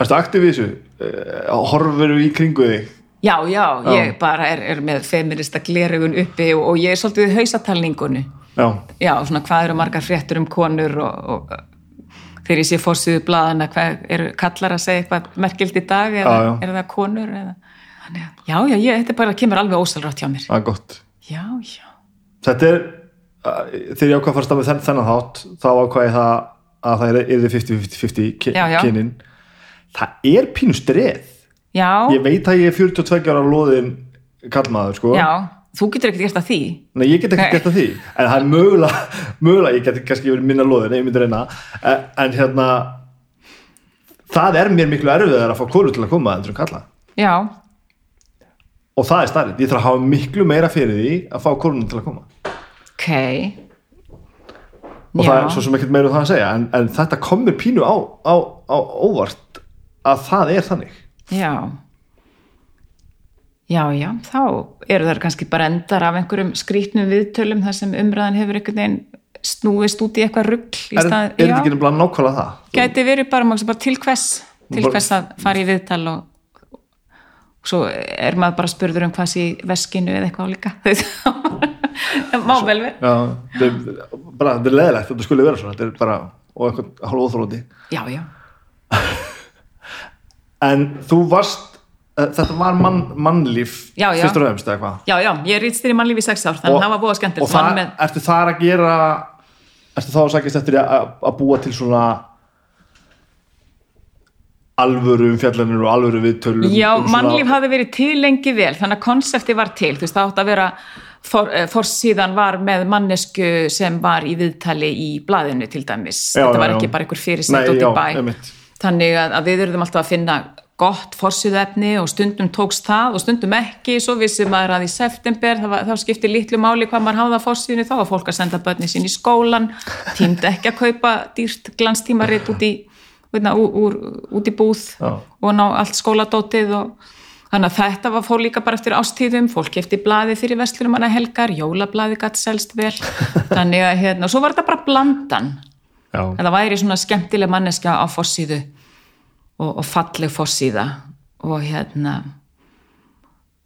Erstu aktiv í þessu? Eh, Horfur í kringu þig? Já, já, ég bara er, er með feminista glerugun uppi og, og ég er svolítið í hausatalningunni Já, Já, svona hvað eru margar fréttur um konur og, og þegar ég sé fórsýðu blaðana hvað eru kallar að segja eitthvað merkild í dag eða Já, já. er það konur eða? Þannig að- Já, já, ég, þetta bara kemur alveg ósalrátt hjá mér. Það er gott. Já, já. Þetta er, þegar ég ákvað að fara að stað með þenn, þennan þátt þá ákvað ég það að það er yfir 50-50 ki- Já, já. kynin Það er pínu streð. Já, Ég veit að ég er 42 ára loðin kallmaður, sko. Já, þú getur ekkert gert að því. Nei, ég get Nei. gert að því. En það er mögulega, mögulega ég get kannski verið minna loðin, ég myndi reyna. En, en hérna það er mér miklu erfiðar að fá kóru til að koma endur en kalla Já, og það er starrið, ég þarf að hafa miklu meira fyrir því að fá kórunum til að koma ok. Og það er svo sem ekkert meira um það að segja en, en þetta komur pínu á, á, á óvart að það er þannig. Já. Já, já, þá eru þær kannski bara endar af einhverjum skrítnum viðtölum þar sem umræðan hefur einhvern veginn snúist út í eitthvað rugl í er, þetta ekki nefnilega nákvæmlega það? gæti verið bara, maður bara til hvers til hvers að fara í viðtal og, og svo er maður bara spurður um hvað sé veskinu eða eitthvað líka. Það má vel verið er, bara, þetta er leðilegt þetta skulle vera svona, þetta er bara og eitthvað hálf óþróti Já, já, en þú varst, uh, þetta var mann, mannlíf Já, já. og hvað? Já, já, ég rýtst í mannlífi í sex ár þannig að það var búið og skemmtilegt það, Vann með, ertu þar að gera ertu þá að sækist eftir að, að búa til svona alvöru umfjallanir og alvöru viðtölum Já, um mannlíf hafði verið til lengi vel þannig að konsepti var til, þú veist, það átt að vera forsíðan var með mannesku sem var í viðtali í blaðinu til dæmis, Já, þetta já, var já. ekki bara einhver fyrirsett út í já, bæ. þannig að, að við erum alltaf að finna gott forsýðu efni og stundum tókst það og stundum ekki, svo vissi maður að í september þá, var- þá skipti litlu máli hvað maður hafði á forsýðinu, þá var fólk að senda börni sín í skólan, tímdi ekki að kaupa dýrt glanstímarit út í veitna, úr, úr, út í búð Já. og ná allt skóladótið og þannig að þetta var fór líka bara eftir ástíðum fólk kefti blaði fyrir vestlunum hana helgar jólablaði gætt selst vel þannig að hérna, og svo var þetta bara blandan Já. að það væri svona skemmtileg manneskja á fossíðu og, og falleg fossíða og hérna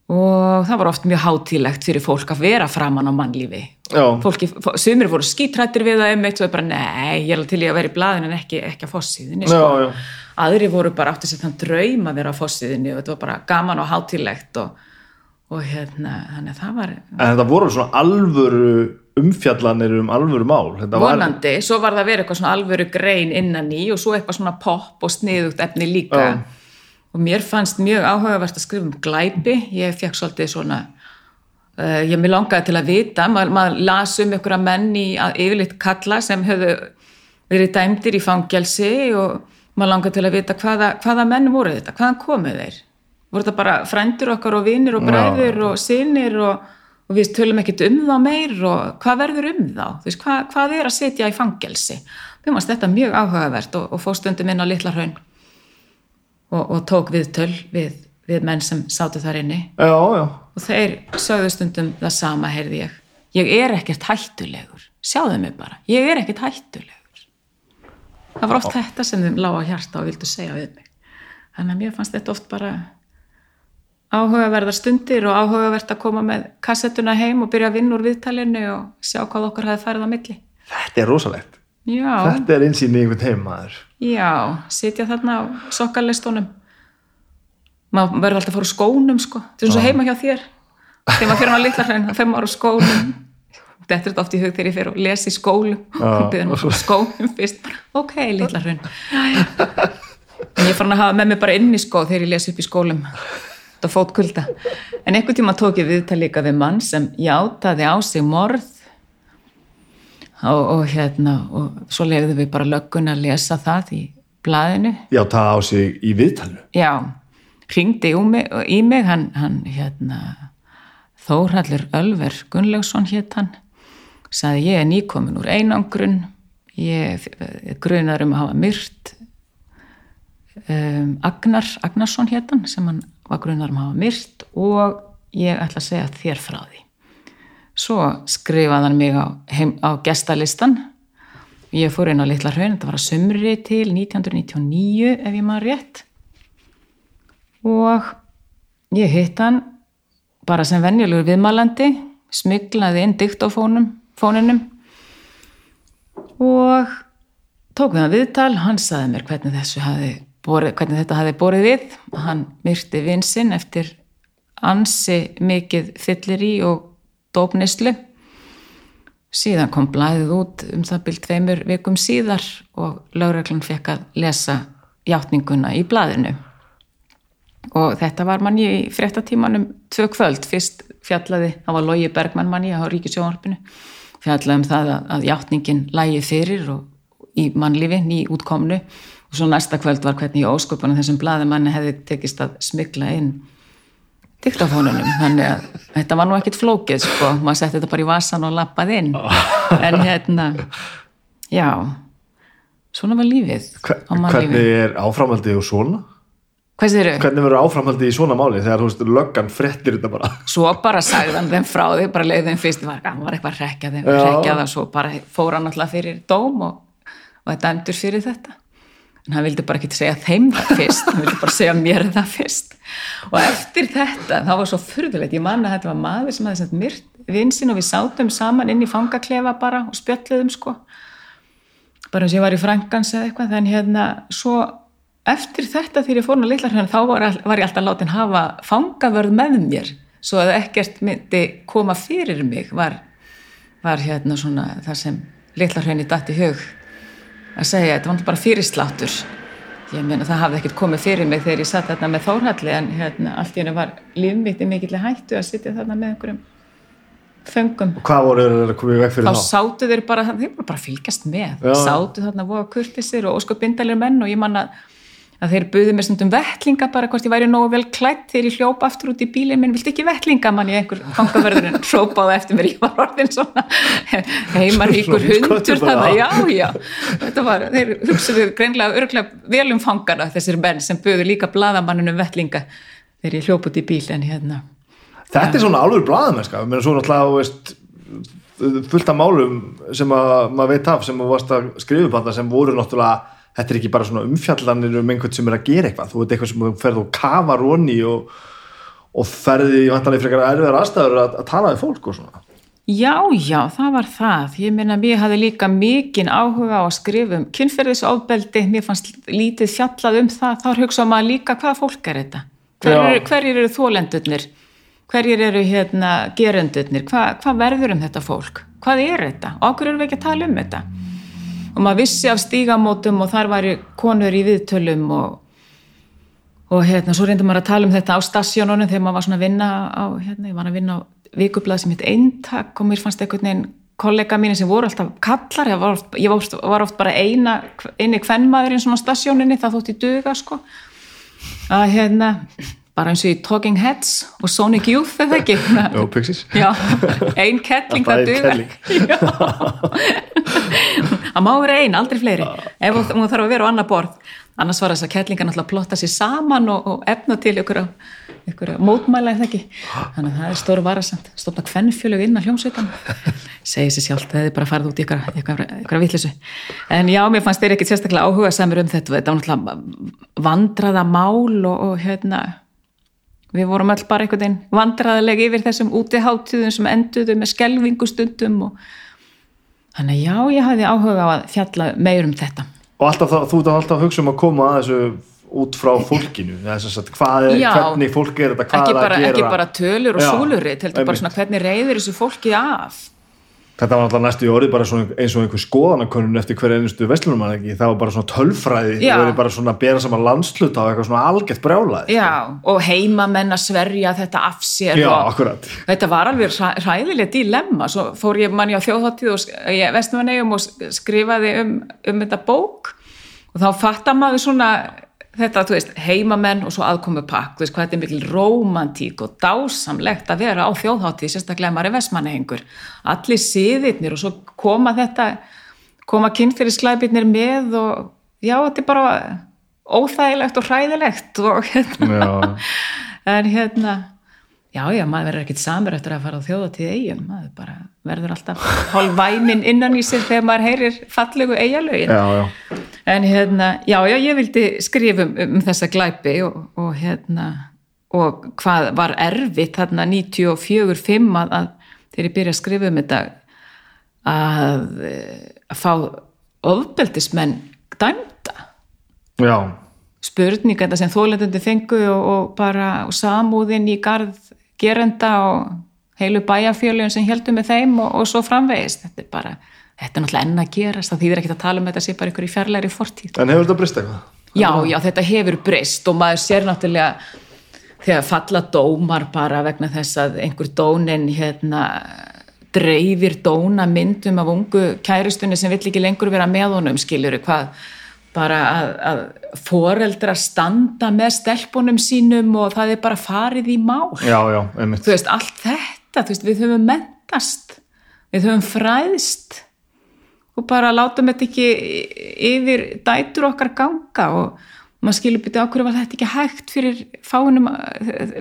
og það var oft mjög hátílegt fyrir fólk að vera framann á mannlífi fólki, fó- sumir voru skítrættir við það um eitt og bara nei, ég er til í að vera í blaðinu en ekki, ekki á fossíðinni sko. Já, já. Aðri voru bara átti sér þann draum að vera á fossíðinni og þetta var bara gaman og hátílegt og, og hérna, þannig að það var En þetta voru svona alvöru umfjallanir um alvöru mál. Þetta var- vonandi, svo var það að vera eitthvað svona alvöru grein innan í og svo eitthvað svona pop og sniðugt efni líka Já. og mér fannst mjög áhugavert að skrifa um glæpi ég fekk svolítið svona uh, ég mér langaði til að vita maður, maður las um einhverja menn í að yfirleitt kalla sem höfðu verið dæmdir í fangelsi og maður langaði til að vita hvaða, hvaða menn voru þetta, hvaðan komu þeir? Voru þetta bara frændur okkar og vinir og bræður og sinir og, og við tölum ekkert um þá meir og hvað verður um þá, þú veist, hvað, hvað er að setja í fangelsi? Við mást þetta mjög áhugavert og, og fóstundum inn á litla hraun og, og tók við töl við, við menn sem sátu þar inni. Já, já. og þeir sögðu stundum það sama heyrði ég. Ég er ekkert hættulegur. Sjáðu mig bara, ég er ekkert hættulegur það var oft þetta sem þeim lág á hjarta og vildu segja við mig. Þannig að mér fannst þetta oft bara áhugaverðar stundir og áhugavert að koma með kassettuna heim og byrja að vinna úr viðtalinu og sjá hvað okkur hefði færið á milli. Þetta er rosalegt. já, Þetta er einsýn í einhvern heim maður. já, sitja þarna á sokkalistónum maður verður alltaf að fara úr skónum sko, þetta er svo heima hjá þér. Þegar maður fyrir á litla hrein, þá fyrir maður úr skónum þetta er þetta oft í hug þegar ég fyrir og lesi í skólum og byrðum úr skónum fyrst, bara, ok, litla hrein en ég fann að hafa með mig bara inn í skó þegar ég lesi upp í skólum. Þetta fót kulda en einhvern tíma tók ég viðtal líka við mann sem játaði á sig morð og, og hérna og svo lefðu við bara löggun að lesa það í blaðinu. Já, það á sig í viðtalinu. já, ringdi mig, í mig hann, hann hérna Þórhallur Ölver Gunnlaugsson hétt hann sagði ég er nýkomin úr einangrun? Ég er grunar um að hafa myrt um, Agnar Agnarsson hétt hann sem hann var grunar um að hafa myrt og ég ætla að segja þér frá því. Svo skrifaði hann mig á, heim, á gestalistan. Ég fór inn á litla hraun þetta var að sumri til 1999 ef ég maður rétt. Og ég hitt hann bara sem venjulegur viðmælandi smyglaði inn diktofónum fóninum. Og tók við hann viðtal hann saði mér hvernig, borið, hvernig þetta hafi borið við. Hann myrti vinsinn eftir ansi mikið fyllir í og dópnislu síðan kom blæðið út um það byrjt tveimur vikum síðar og lögreglan fekk að lesa játninguna í blæðinu og þetta var manni í fréttatímanum tvö kvöld, fyrst fjallaði það var Lógi Bergmann manni á Ríkisjónvarpinu fjallaði um það að, að játningin lægi fyrir og í mannlífi ný útkomnu. Og svo næsta kvöld var hvernig í ósköpunum þessum blaðamanni hefði tekist að smykla inn diktafónunum, þannig að þetta var nú ekkit flókið sko, maður setti þetta bara í vasan og lappaði inn. En hérna já svona var lífið Hver, hvernig er áframhaldið og svona? Hvað séru? Hvernig verður áframhaldið í svona máli þegar þú veist, löggan frettir þetta bara? Svo bara sagði hann þeim frá því, bara leiði þeim fyrst, hann var eitthvað að rekja þeim, Já. rekja það, svo bara fór hann alltaf fyrir dóm og, og þetta endur fyrir þetta. En hann vildi bara ekki segja þeim það fyrst, hann vildi bara segja mér það fyrst. Og eftir þetta, það var svo furðulegt, ég man að þetta var maður sem hafði sett myrt vinsinn og við sátum saman inn í fangaklefa bara og spjöllum sko. Bara eins og ég var í Frankans eða eitthvað, þannig hérna, svo eftir þetta þegar ég fór hann að litla hérna þá var, var ég alltaf látin hafa fangavörð með mér. Svo að ekkert myndi koma fyrir mig var, var hérna svona það sem litla datt í hug að segja, þetta var bara fyrirsláttur. Ég meina það hafði ekkert komið fyrir mig þegar ég satt þarna með Þórhalli en hérna allt í henni var lífmitt í mikill hættu að sitja þarna með einhverjum föngum. Hvað voru þeir að koma í veg fyrir þá þá? sátu þeir bara, þeir voru bara fylgjast með. Já. sátu þarna voða kurtisir og ósköp bindalir menn og ég man að að þeir buðu mér stundum vettlinga bara hvort ég væri nógu vel klætt þegar ég hljópa aftur út í bílinn minn, vilt ekki vettlinga mann ég einhver fangaverðurinn hrópaði eftir mér. Ég var orðin svona heimaríkur hundur þannig, já, já. Þetta var, þeir hugsaðu greinlega örglega velum fangana þessir menn sem buðu líka bladamannunum vettlinga þegar ég hljópa út í bíl en hérna. Þetta er svona alveg blaðamennska, mér er svo náttúrulega, þú veist, fullt af málum sem að maður veit af sem að að það sem voru náttúrulega þetta er ekki bara svona umfjallanir um einhvern sem er að gera eitthvað, þú veit eitthvað sem þú ferð og kafa róni og, og ferði í vantanlega frekar erfiðar aðstæður að, að tala við fólk og svona Já, já, það var það. Ég meina, mér hafði líka mikinn áhuga á að skrifa um kynferðisofbeldi, mér fannst lítið fjallað um það, þá hugsa maður líka hvaða fólk er þetta? Hverjir, hverjir eru þólendurnir? Hverjir eru hérna gerendurnir? Hva, hvað verður um þetta fólk? Hvað er þetta? Og okkur eru við ekki að tala um þetta? Og maður vissi af stígamótum og þar væri konur í viðtölum og, og hérna, svo reyndi maður að tala um þetta á stasjónunum þegar maður var svona að vinna á, hérna, ég var að vinna á vikublað sem heit eintak og mér fannst einhvern veginn kollega mín sem voru alltaf kallar ég var oft, ég var oft, var oft bara eina eini kvennmaður í svona stasjóninni það þótt í duga sko. Að hérna bara eins og í Talking Heads og Sonic Youth eða ekki? Jó, Pixies. Já, ein kettling það duga það má vera ein, aldrei fleiri. Ef hún þarf að vera á annar borð. Annars var þess að kettlinga náttúrulega að plotta sér saman og, og efna til ykkur, ykkur mótmæla eða ekki? Þannig að það er stóru varasamt. Stofna kvennfjölug inn á hljómsveitan segi sér sjálf, það hefði bara farið út í ykkur, ykkur, ykkur vittlisu en já, mér fannst þeir ekkit sérstaklega áhuga samir um þetta. Þetta var náttúrulega vandraða mál og, og hérna við vorum all bara einhvern veginn vandraðileg yfir þessum útiháttíðum sem enduðu með skelvingustundum og þannig já, ég hafði áhuga á að fjalla meir um þetta. Og alltaf, þú ert alltaf að hugsa um að koma að þessu út frá fólkinu. Hvað er, Já. hvernig fólk er þetta, hvað ekki bara, að gera ekki bara tölur og Já, súlurit heldur bara svona hvernig reyður þessu fólki af Þetta var alltaf næstu í orðið bara eins og einhver skoðanakönnun eftir hver einustu vestlunum ekki, það var bara svona tölfræði Já. það var bara svona að bera saman landsluta og eitthvað svona algett brjálaði Já, og heimamenn að sverja þetta af sér Já, akkurat. Þetta var alveg hræðilegt dilemma. Svo fór ég manni á þjóðháttíð og vestmannegjum og sk- skrifaði um, um þetta bók. Og þá fattar maður svona þetta, þú veist, heimamenn og svo aðkomu pakk, þú veist hvað þetta er mikil rómantík og dásamlegt að vera á þjóðháttíð sérstaklega maður er vestmannegingur allir siðirnir og svo koma þetta koma kynfyrirsklæpirnir með og já, þetta er bara óþægilegt og hræðilegt og hérna. En hérna já, já, maður verður ekkit samur eftir að fara á þjóðatíð eigum, maður bara verður alltaf hálf væmin innan í sér þegar maður heyrir fallegu eigalögin en hérna, já, já, ég vildi skrifa um, um þessa glæpi og, og hérna, og hvað var erfitt þarna 94-5 að, að þegar ég byrja að skrifa um þetta að, eh, að fá ofbeldismenn dæmda. Já, spurning þetta sem þólendundi fengu og, og bara og samúðin í garð gerenda og heilu bæjarfjölun sem heldur með þeim og, og svo framvegist þetta er bara, þetta er náttúrulega enn að gerast. Það þýðir ekki að tala um þetta sé bara ykkur í fjarlæri fortíð. En hefur þetta breyst eitthvað? já, já, þetta hefur breyst og maður sér náttúrulega þegar falla dómar bara vegna þess að einhver dónin hérna dreifir dóna myndum af ungu kæristunni sem vill ekki lengur vera með honum skiljuru hvað bara að, að foreldra standa með stelpunum sínum og það er bara farið í mál. Já, já, þú veist, allt þetta, veist, við höfum mentast, við höfum fræðst og bara látum þetta ekki yfir dætur okkar ganga og maður skilur byrja á hverju var þetta ekki hægt fyrir fáinum,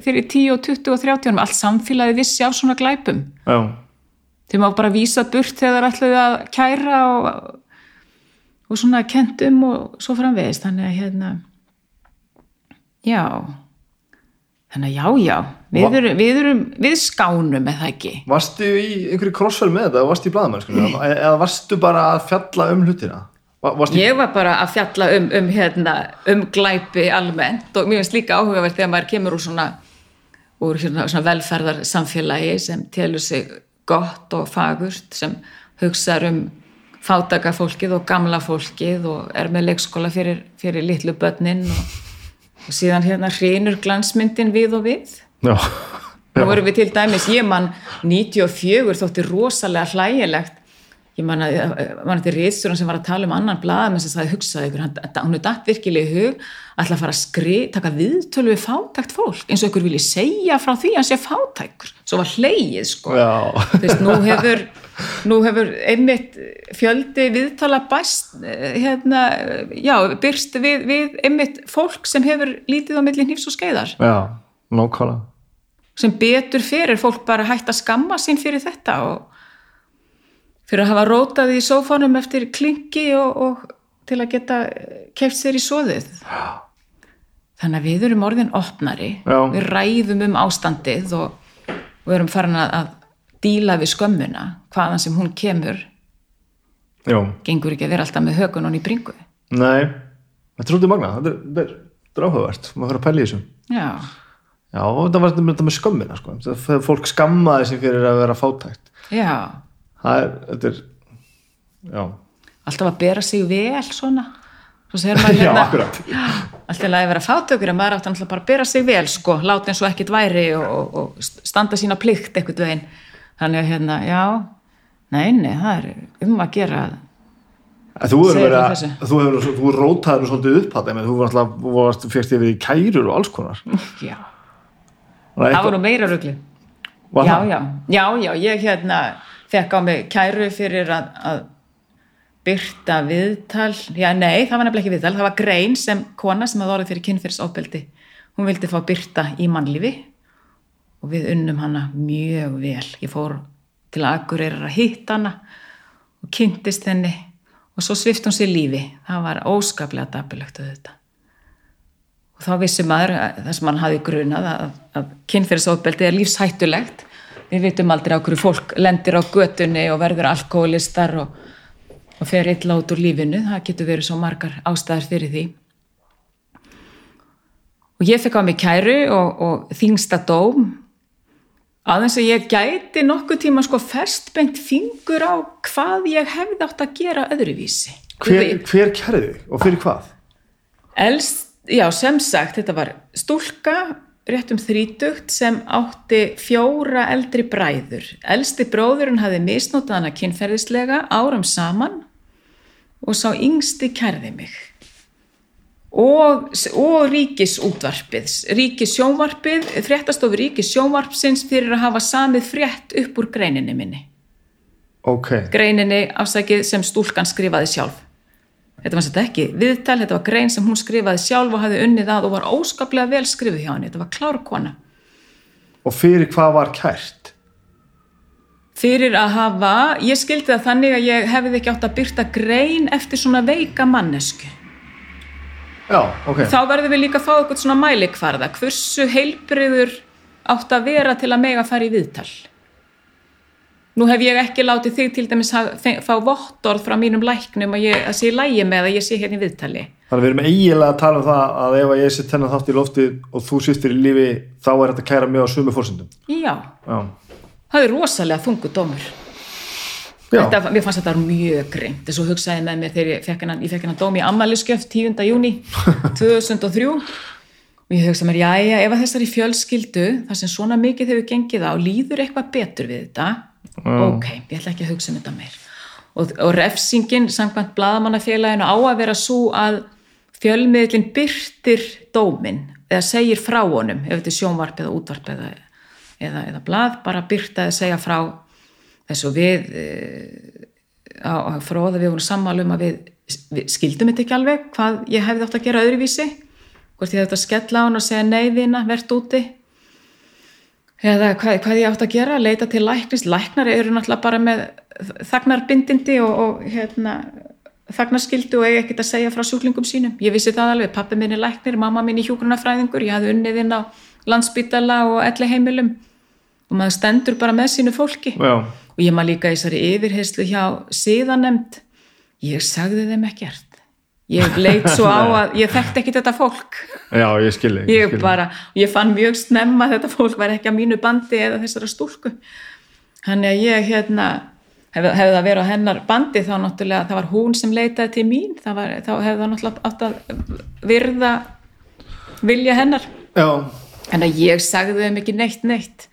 fyrir 10 og 20 og 30 árum, allt samfélagi vissi af svona glæpum. Já, Þeir má bara vísa burt þegar þeir ætlaðu að kæra og, og svona kentum og svo framvegist, þannig að hérna, já, þannig að já, já, við Va- erum, við erum, við skánum eða ekki. varstu í einhverju krossfæl með þetta, varstu í blaðamenn eða varstu bara að fjalla um hlutina? Va- Varstu Ég var bara að fjalla um, um, hérna, um glæpi almennt og mér finnst líka áhugavert þegar maður kemur úr svona, úr hérna, svona velferðar samfélagi sem telur sig gott og fagurt sem hugsaður um fátaka fólkið og gamla fólkið og er með leikskóla fyrir, fyrir litlu börnin og, og síðan hérna hreinur glansmyndin við og við. Já, Nú erum við til dæmis, ég mann 94 þótti rosalega hlægilegt. Ég man að, að þetta rýðstjóran sem var að tala um annan blaðamenn sem sagði hugsaði ykkur, hann, hún er datt virkilega í hug ætla að fara að skri, taka viðtölu við fátækt fólk, eins og ykkur vilji segja frá því að hann sé fátækur, svo var hleyið sko, Já. Þess, nú hefur nú hefur einmitt fjöldi viðtala bæst eh, hérna, já, byrst við, við einmitt fólk sem hefur lítið á milli hnífs og skeiðar Já, nákvæmlega. sem betur fyrir fólk bara hægt að skamma sín fyrir þetta og fyrir að hafa rótað í sófánum eftir klingi og, og til að geta keft sér í svoðið þannig að við erum orðin opnari Já. við ræðum um ástandið og, og erum farin að, að díla við skömmuna hvaðan sem hún kemur Já. gengur ekki að vera alltaf með hökun hún í bringu Nei, þetta er svolítið magna. Þetta er, er, er áhugavert. Maður fyrir að pæla í þessu. já, Já, þetta var þetta með skömmina, sko. Þegar fólk skammaði sig fyrir að vera fátækt. já Það er, þetta er, já. alltaf að bera sig vel svona Já, hérna akkurat. alltaf að vera fátökur en maður átti alltaf bara að bera sig vel sko, láta eins og ekkert væri og, og, og standa sína plikt eitthvað veginn þannig að hérna, já nei, nei, það er um að gera En Þú hefur verið að, þú hefur, þú rótaður svolítið upp að þeim, þú var alltaf, fyrst yfir í kærur og alls konar. já, það var nú meira rugli var já, það? já, já, já, ég hérna fekk á mig kæru fyrir að, að byrta viðtal. Já, nei, það var nefnilega ekki viðtal það var grein sem kona sem hafði orðið fyrir kynfyrsofbeldi hún vildi fá byrta í mannlífi og við unnum hana mjög vel. Ég fór til að Akureyrar að hitta hana og kynntist henni og svo svift hún sér lífi. Það var óskaplega dapilegt auðvitað. Og þá vissi maður að- það sem hann hafi grunað að, að kynferðisofbeldi er lífshættulegt. Við vitum aldrei á hverju fólk lendir á götunni og verður alkoholistar og, og fer illa út úr lífinu. Það getur verið svo margar ástæðar fyrir því. Og ég fekk á mig kæru og, og þingsta dóm aðeins að ég gæti nokkuð tíma sko festbengt fingur á hvað ég hefði átt að gera öðruvísi Hver, hver kærði þig og fyrir hvað? Elst, já, sem sagt, þetta var stúlka rétt um þrítugt sem átti fjóra eldri bræður. Elsti bróðurinn hafði misnótað hana kynferðislega árum saman og sá yngsti kærði mig. Og, og ríkisútvarpið, ríkissjónvarpið, fréttastofu ríkissjónvarpsins fyrir að hafa samið frétt upp úr greininni minni. Ok, Greininni afsækið sem stúlkan skrifaði sjálf. Þetta var þetta ekki viðtal, þetta var grein sem hún skrifaði sjálf og hafði unnið að og var óskaplega vel skrifið hjá henni. Þetta var klár kona. og fyrir hvað var kært? Fyrir að hafa, ég skildi það þannig að ég hefði ekki átt að byrta grein eftir svona veika mannesku. Já, ok. Þá verðum við líka að fá eitthvað svona mælikvarða. Hversu heilbriður átt að vera til að mega fara í viðtal? Nú hef ég ekki látið þig til dæmis að fá vottorð frá mínum læknum að, ég, að sé lægi með að ég sé hérna í viðtali. Þannig að við erum eiginlega að tala um það að ef ég sitt hennar þátt í lofti og þú sittir í lífi þá er þetta kæra mjög á sumu fórsendum. Já, Já. það er rosalega þungu dómur. Já, Þetta, mér fannst þetta mjög greint þess að hugsaði með mér þegar ég fekk hennan, dóm í ammæliskjöf 10. júni 2003 og ég hugsaði mér, jæja, ef að þessari fjölskyldu þar sem svona mikið hefur gengið á líður eitthvað betur við þetta? Ok, ég ætla ekki að hugsa um þetta meir. Og, og refsingin samkvæmt blaðamannafélaginu á að vera svo að fjölmiðlinn byrtir dómin eða segir frá honum ef þetta er sjónvarp eða útvarp eða, eða, eða blað, bara byrta eða segja frá þessu við eh, á, á fróða við vorum sammála um að við, við skildum þetta ekki alveg hvað ég hefði átt að gera öðruvísi. Hvort ég hefði átt að skella á hann og segja nei vina, verðt úti. Eða hvað, hvað ég átt að gera leita til læknis, læknar eru náttúrulega bara með þagnarbindindi og, og hérna, þagnarskildu og eiga ekkert að segja frá sjúklingum sínum. Ég vissi það alveg, pappi minn er læknir mamma minn er hjúgrunafræðingur, ég hafði unnið inn á landsbítala og elli heimilum og maður stendur bara með sínu fólki. Já, og ég maður líka í þessari yfirheyslu hjá síðanemd ég sagði þeim ekkert. Ég leit svo á að ég þekkti ekki þetta fólk. Já, ég skilji. ég bara, ég fann mjög snemma að þetta fólk var ekki að mínu bandi eða þessara stúlku. Þannig að ég hérna hefði, hefði það verið á hennar bandi þá náttúrulega það var hún sem leitaði til mín. Var, þá hefði það náttúrulega átt að virða vilja hennar. Já, en að ég sagði þeim ekki neitt neitt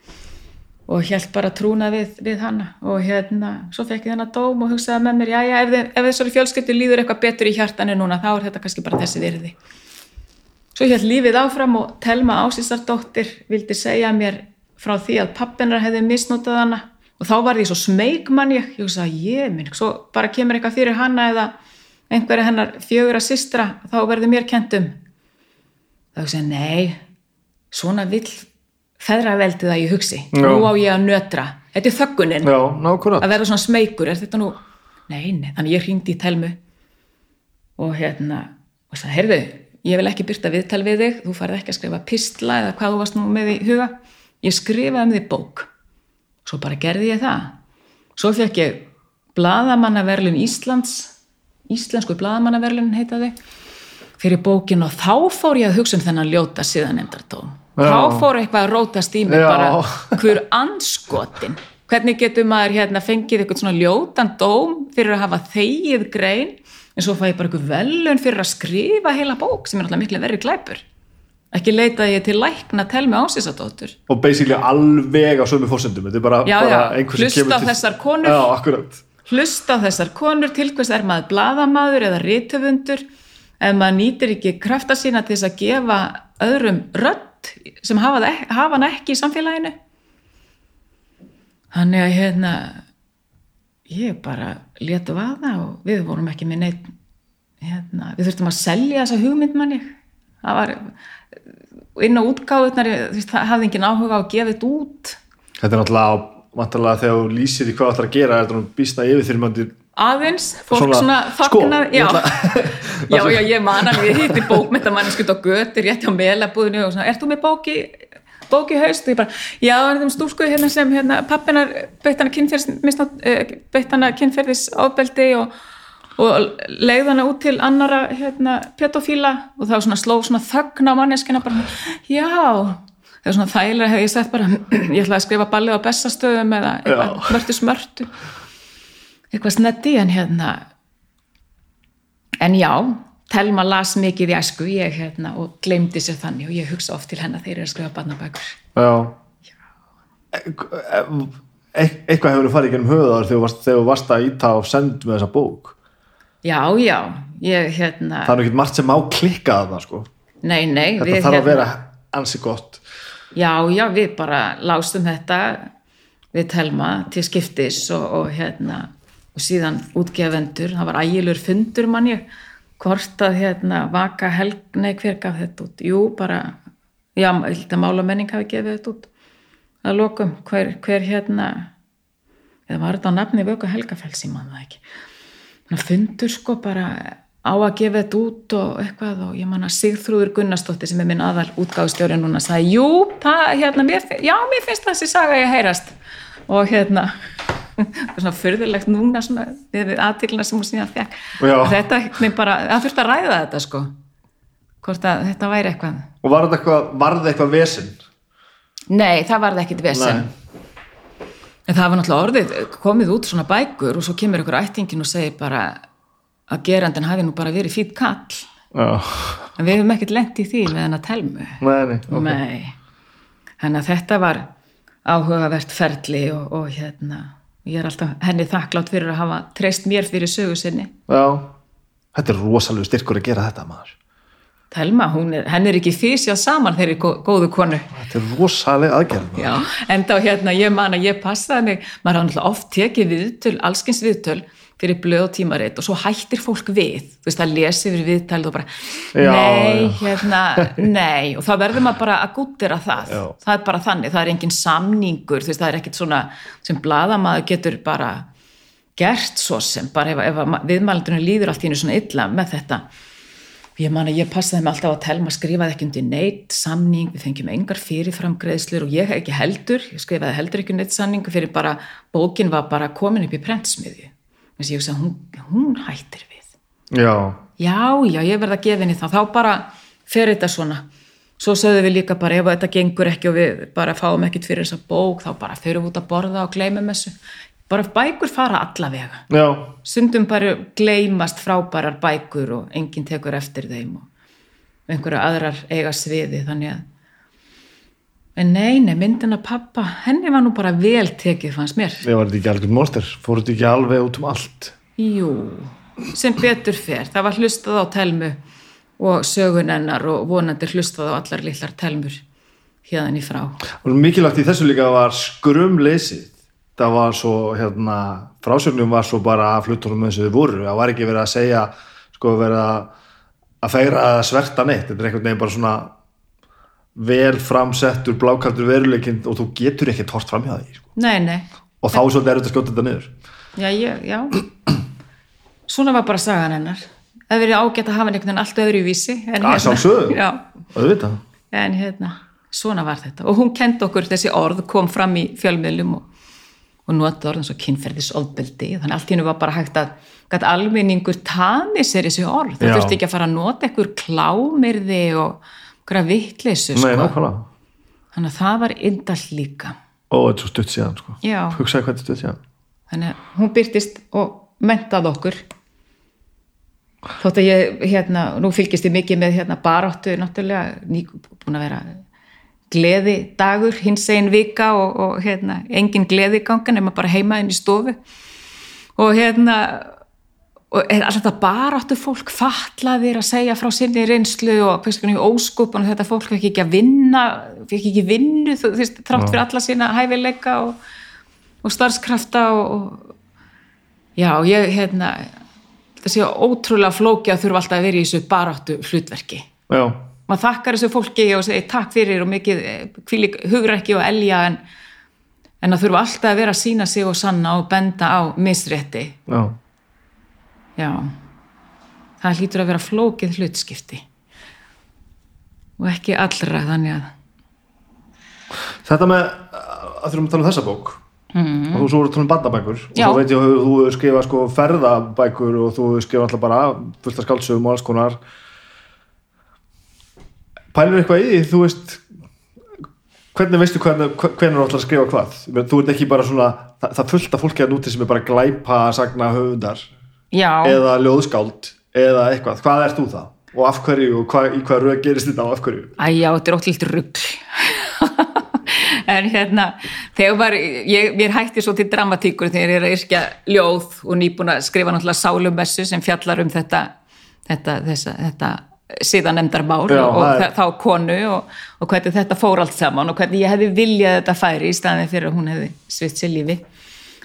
og held bara trúna við, við hana. Og hérna, svo fekk ég þennan dóm og hugsaði með mér, já, já, ef, ef þessari fjölskyldu líður eitthvað betur í hjartanu núna þá er þetta kannski bara þessi virði. Svo held lífið áfram og Telma Ásísardóttir vildi segja mér frá því að pappinar hefði misnotað hana. Og þá var því svo smeyk mann ég, ég hugsaði, ég minn, svo bara kemur eitthvað fyrir hana eða einhverja hennar fjögur að systra, þá verður mér kentum þá hugsaði, nei svona vill feðraveldið að ég hugsi, Já. nú á ég að nötra. Þetta er þöggunin, Já, að vera svona smeykur er þetta nú, nei, nei, þannig ég hringdi í telmu. Og hérna og sagði, heyrðu, ég vil ekki byrta viðtal við þig, þú farið ekki að skrifa pistla eða hvað þú varst nú með í huga. Ég skrifaði um þig bók. Svo bara gerði ég það. Svo fekk ég bladamannaverlun Íslands. Íslensku bladamannaverlun heitaði fyrir bókin og þá fór ég að hugsa um þennan ljóta síðanemdartóm Já. Þá fór eitthvað að rótast í mig Já. bara hver anskotin hvernig getur maður hérna fengið eitthvað svona ljótan dóm fyrir að hafa þegið grein? En svo fæ ég bara eitthvað velun fyrir að skrifa heila bók sem er alltaf miklu verri glæpur. Ekki leitaði ég til lækna tel með ásísadóttur Og basically alveg á sömu fórsendum. Þetta er bara, Já, bara já, einhver sem hlusta kemur á þessar konur. Já, hlusta á þessar konur. Til hvers er maður bladamaður eða rithöfundur? Ef maður nýtir ekki krafta sína til þess að gefa öðrum rödd sem hafa, það hafa hann ekki í samfélaginu. Þannig að hérna ég bara letu vaða og við vorum ekki með neitt hérna, við þurftum að selja þessa hugmynd manni það var inn á útgáðunar það hafði engin áhuga á að gefa þetta út. Þetta er náttúrulega, vantarlega þegar þú lýsir því hvað það ætlar að gera, er nú býsta yfir þegar maður aðeins, fólk Svona, svona, sko, fagnað ég já. já, já, ég man alveg ég hitti bókmyndamanniskut á göti rétt hjá melabúðinu og svona, ert þú með bóki bóki haust? Og ég bara, já, það er þeim stúlku hérna sem hérna, pappinar beitt hana kynferðis uh, beitt hana kynferðis ábeldi og, og leiði hana út til annara hérna, pedofíla. Og þá svona sló svona þögn á manneskina bara, já. Það er svona þægilega hefði ég sett bara ég ætlaði að skrifa ballið á bestastöðum eða mörtu smörtu eitthvað snetti en hérna en já Telma las mikið í æsku ég hérna og glemdi sér þannig og ég hugsa oft til hennar þegar ég er að skrifa barnabækur Já. E e eitthvað hefur farið í gennum höfuðar þegar þú varst, þú að íta og send með þessa bók. já, já, ég hérna Það er ekki margt sem á klikka að það, sko. nei, nei, Þetta við þarf að hérna vera ansi gott. já, já, við bara lástum þetta við Telma til skiptis og, og hérna og síðan útgefendur, það var ægilur fundur mann ég, hvort að hérna vaka helg, nei hver gaf þetta út? Jú, bara, já, þetta mála menning hafi gefið þetta út. Að lokum, hver, hver hérna eða var þetta á nafni vöku helgafells ég man það ekki? Þannig að fundur sko bara á að gefa þetta út og eitthvað og ég man að Sigþrúður Gunnarsdóttir sem er minn aðal útgáðstjóri núna sagði, jú, það, hérna, mér, já, mér finnst þessi saga ég heyrast. Og hérna það svona fyrðulegt núna svona við, við aðtíklina sem hún síðan fekk þetta, bara, það þurfti að ræða þetta sko hvort að þetta væri eitthvað Og var þetta eitthvað, var þetta eitthvað vesinn? Nei, það var það ekkit vesen. En það var náttúrulega orðið, komið út svona bækur og svo kemur ykkur ættingin og segir bara að gerandin hafi nú bara verið fýtt kall. Já. En við höfum ekkit lent í því með hennar telmu. Nei, nei. ok. Nei. Þannig að þetta var áhugavert ferli og, og hérna, ég er alltaf henni þakklátt fyrir að hafa treyst mér fyrir sögu sinni. Já. Þetta er rosalega styrkur að gera þetta, maður. Telma, er, henni er ekki fysjað saman þeirri góðu konu. Þetta er rosalega aðgerð. Já, enda hérna, ég man að ég passaði mig, maður har náttúrulega oft tekið viðtöl, allskins viðtöl fyrir blöð og tímarit og svo hættir fólk við, þú veist, að lesi yfir viðtalið og bara, Já, nei, já. hérna, nei, og þá verður maður bara að gúttira það, Já. það er bara þannig, það er engin samningur, þú veist, það er ekkit svona sem bladamaður getur bara gert svo sem, bara ef, ef viðmælandunum líður allt í einu svona illa með þetta, ég man að ég passaði mig alltaf að telma skrifaði ekki undir neitt samning, við fengjum engar fyrirfram greiðslur og ég hef ekki heldur ég skrifaði heldur ekki neitt samning fyrir bara bókin var bara komin upp í prentsmiðju ég hugsa hún, hún hættir við. Já. já, já, ég verð að gefa henni það. Þá bara fer þetta svona. Svo sögðum við líka bara ef þetta gengur ekki og við bara fáum ekkit fyrir þessa bók þá bara förum við út að borða og gleymum þessu bara bækur fara allavega Já. stundum bara gleymast frábærar bækur og enginn tekur eftir þeim og einhverja aðrar eiga sviði þannig að en nei, nei, myndin af pappa henni var nú bara vel tekið fannst mér. Ég var þetta ekki algjörn monster, fór þetta ekki alveg út um allt? Jú, sem betur fer. Það var hlustað á telmu og sögun hennar og vonandi hlustað á allar lillar telmur hérðan í frá. Og mikilvægt í þessu líka var skrumleysið. Það var svo, hérna frásögnum var svo bara að flutturum eins og þau voru, það var ekki verið að segja sko verið að að feira að sverta neitt, þetta er einhvern veginn bara svona vel framsettur blákaldur veruleikinn og þú getur ekki tort fram hjá því sko. nei, nei, og þá er svolítið erfitt að skjóta þetta niður. Já, ég, já. Svona var bara sagan hennar. Það verið ágætt að hafa einhvern veginn allt öðru í vísi en að sjálfsögðu, já, auðvitað. En hérna, svona var þetta. Og hún kendi okkur þessi orð, kom fram í fjölmiðlum og, og notaði orðin svo kynferðisofbeldi, þannig allt hennu var bara hægt að gæt almenningur tami sér þessi orð, það þurfti ekki að fara að nota einhver klámirði og einhverja vitleysu Nei, sko. þannig að það var indall líka. Ó, þetta er svo stutt síðan sko. Hugsaði hvað þetta er stutt síðan. Þannig að hún byrtist og mentaði okkur. Þótt að ég hérna, nú fylgist ég mikið með hérna baráttu náttúrulega, búin að vera gleði dagur hins einn vika og, og hérna engin gleði í gangan, nema bara heima inn í stofu. Og hérna og er alltaf baráttu fólk fatlaðir að segja frá sinni reynslu og óskupan og þetta fólk fekk ekki að vinna fekk ekki vinnu, þú veist, trátt fyrir alla sína hæfileika og, og starfskrafta og, og já, ég hérna það sé ótrúlega flóki að þurfa alltaf að vera í þessu baráttu hlutverki. Já, maður þakkar þessu fólki og segir takk fyrir og mikið kvílik hugrekki og elja en, en að þurfa alltaf að vera að sína sig og sanna og benda á misrétti. Já já. Það hlýtur að vera flókið hlutskipti. Og ekki allra þannig að Þetta með að þurfum að tala um þessa bók. Mm. og þú svo voru að tala um bandabækur og Já. svo veit ég að þú hefur skrifað sko ferðabækur og þú hefur skrifað alltaf bara fullt af skáldsögum og alls konar. Pælur eitthvað í því, þú veist hvernig veistu hvernig, hvernig þú ætlar að skrifa hvað? Þú ert ekki bara svona það, það fullt af fólki að núti sem er bara glæpa sagna höfundar já, eða ljóðskáld eða eitthvað, hvað ert þú það og af hverju og hvað, í hvað röð gerist þetta og af hverju? Æjá, þetta er óttlilt rugg en hérna þegar var, ég, mér hætti svo til dramatíkur þegar ég er að yrkja ljóð og nýbúin að skrifa náttúrulega sálumessu sem fjallar um þetta þetta, þessa, þetta síðan nefndar mál Já, og, er- þá konu og, og hvernig þetta fór allt saman og hvernig ég hefði viljað þetta færi í staðin fyrir að hún hefði svitt sér lífi.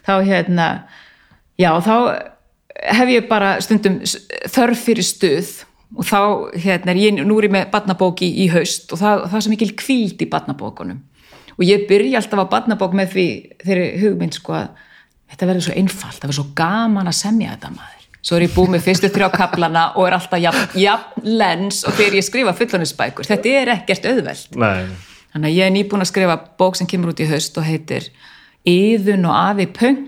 Þá hérna já, þá hef ég bara stundum þörf fyrir stuð og þá hérna er ég, nú er ég með barnabók í, í haust og það, það er svo mikil kvíld í barnabókunum og ég byrja alltaf á barnabók með því þeirri hugmynd sko að þetta verður svo einfalt, það verður svo gaman að semja þetta maður. Svo er ég búið með fyrstu þrjá kaplana og er alltaf jafn, jafn lens og þegar ég skrifa fullónisbækur. Þetta er ekkert auðvelt. Nei, Þannig að ég er nýbúin að skrifa bók sem kemur út í haust og heitir Íðun og afi punk.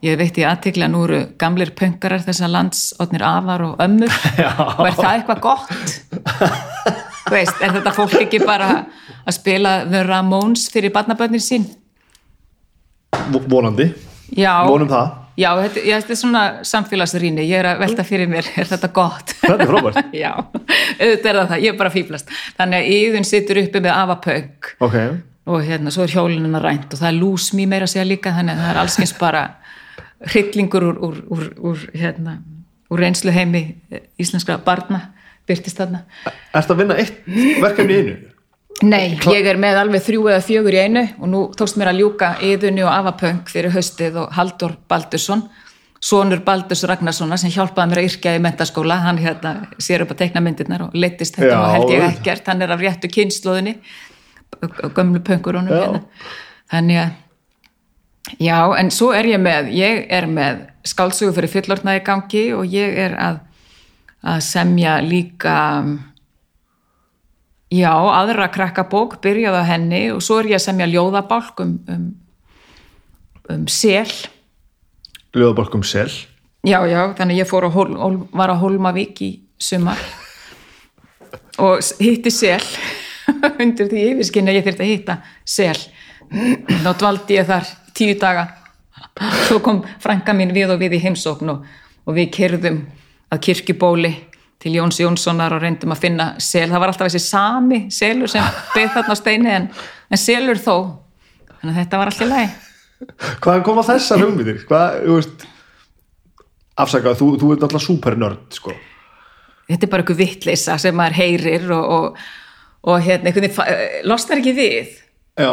Ég veit ég aðtikla nú eru gamlir punkarar þessa lands, odnir afar og ömmur. Já. Og er það eitthvað gott? Þú veist, er þetta fólk ekki bara að spila The Ramones fyrir barnaböndin sín? Vo- vonandi Já. vonum það, Já, þetta, já, þetta er svona samfélagsrýni, ég er að velta fyrir mér, er þetta gott? þetta er frábært Já, auðvitað er það það, ég er bara fýblast. Þannig að yðun situr uppi með afapöng ok, og hérna, svo er hjólunina rænt og það er lúsmý meira að segja líka, þannig að það er allskyns bara hryllingur úr, úr, úr, úr, hérna, úr reynslu heimi íslenskra barna byrtist þarna. ertu að vinna eitt verkefni í einu Nei, ég er með alveg þrjú eða fjögur í einu og nú tókst mér að ljúka yðunni og afapöng fyrir haustið og Haldur Baldursson sonur Baldurs Ragnarssonar sem hjálpaði mér að yrkja í mentaskóla, hann hérna sér upp að teikna myndirnar og leittist þetta og held ég ekkert, hann er af réttu kynnslóðinni gömlu pöngurunum Já. hérna. þannig að já, en svo er ég með ég er með skálsugu fyrir fullorðna í gangi og ég er að að semja líka já, aðra krakkabók byrjaði á henni og svo er ég að semja ljóðabálk um, um, um sel. Ljóðaborkum sel? Já, já, þannig ég að hol, var að Hólmavík í sumar og hitti sel. Undir því yfirskinni að ég þyrfti að hitta sel. Þá dvaldi ég þar tíu daga. Svo kom frænka mín við og við í heimsókn og, og við kyrðum að kirkjubóli til Jóns Jónssonar og reyndum að finna sel, það var alltaf þessi sami selur sem beð þarna steini en, en selur þó. Þannig að þetta var alltaf læg Hvað kom að þessar hugmyndir? Hvað, þú veist afsakað, þú, þú ert alltaf supernörd sko. þetta er bara einhver vittleysa sem maður heyrir og, og, og hérna, einhvern veginn losnar ekki við. Já,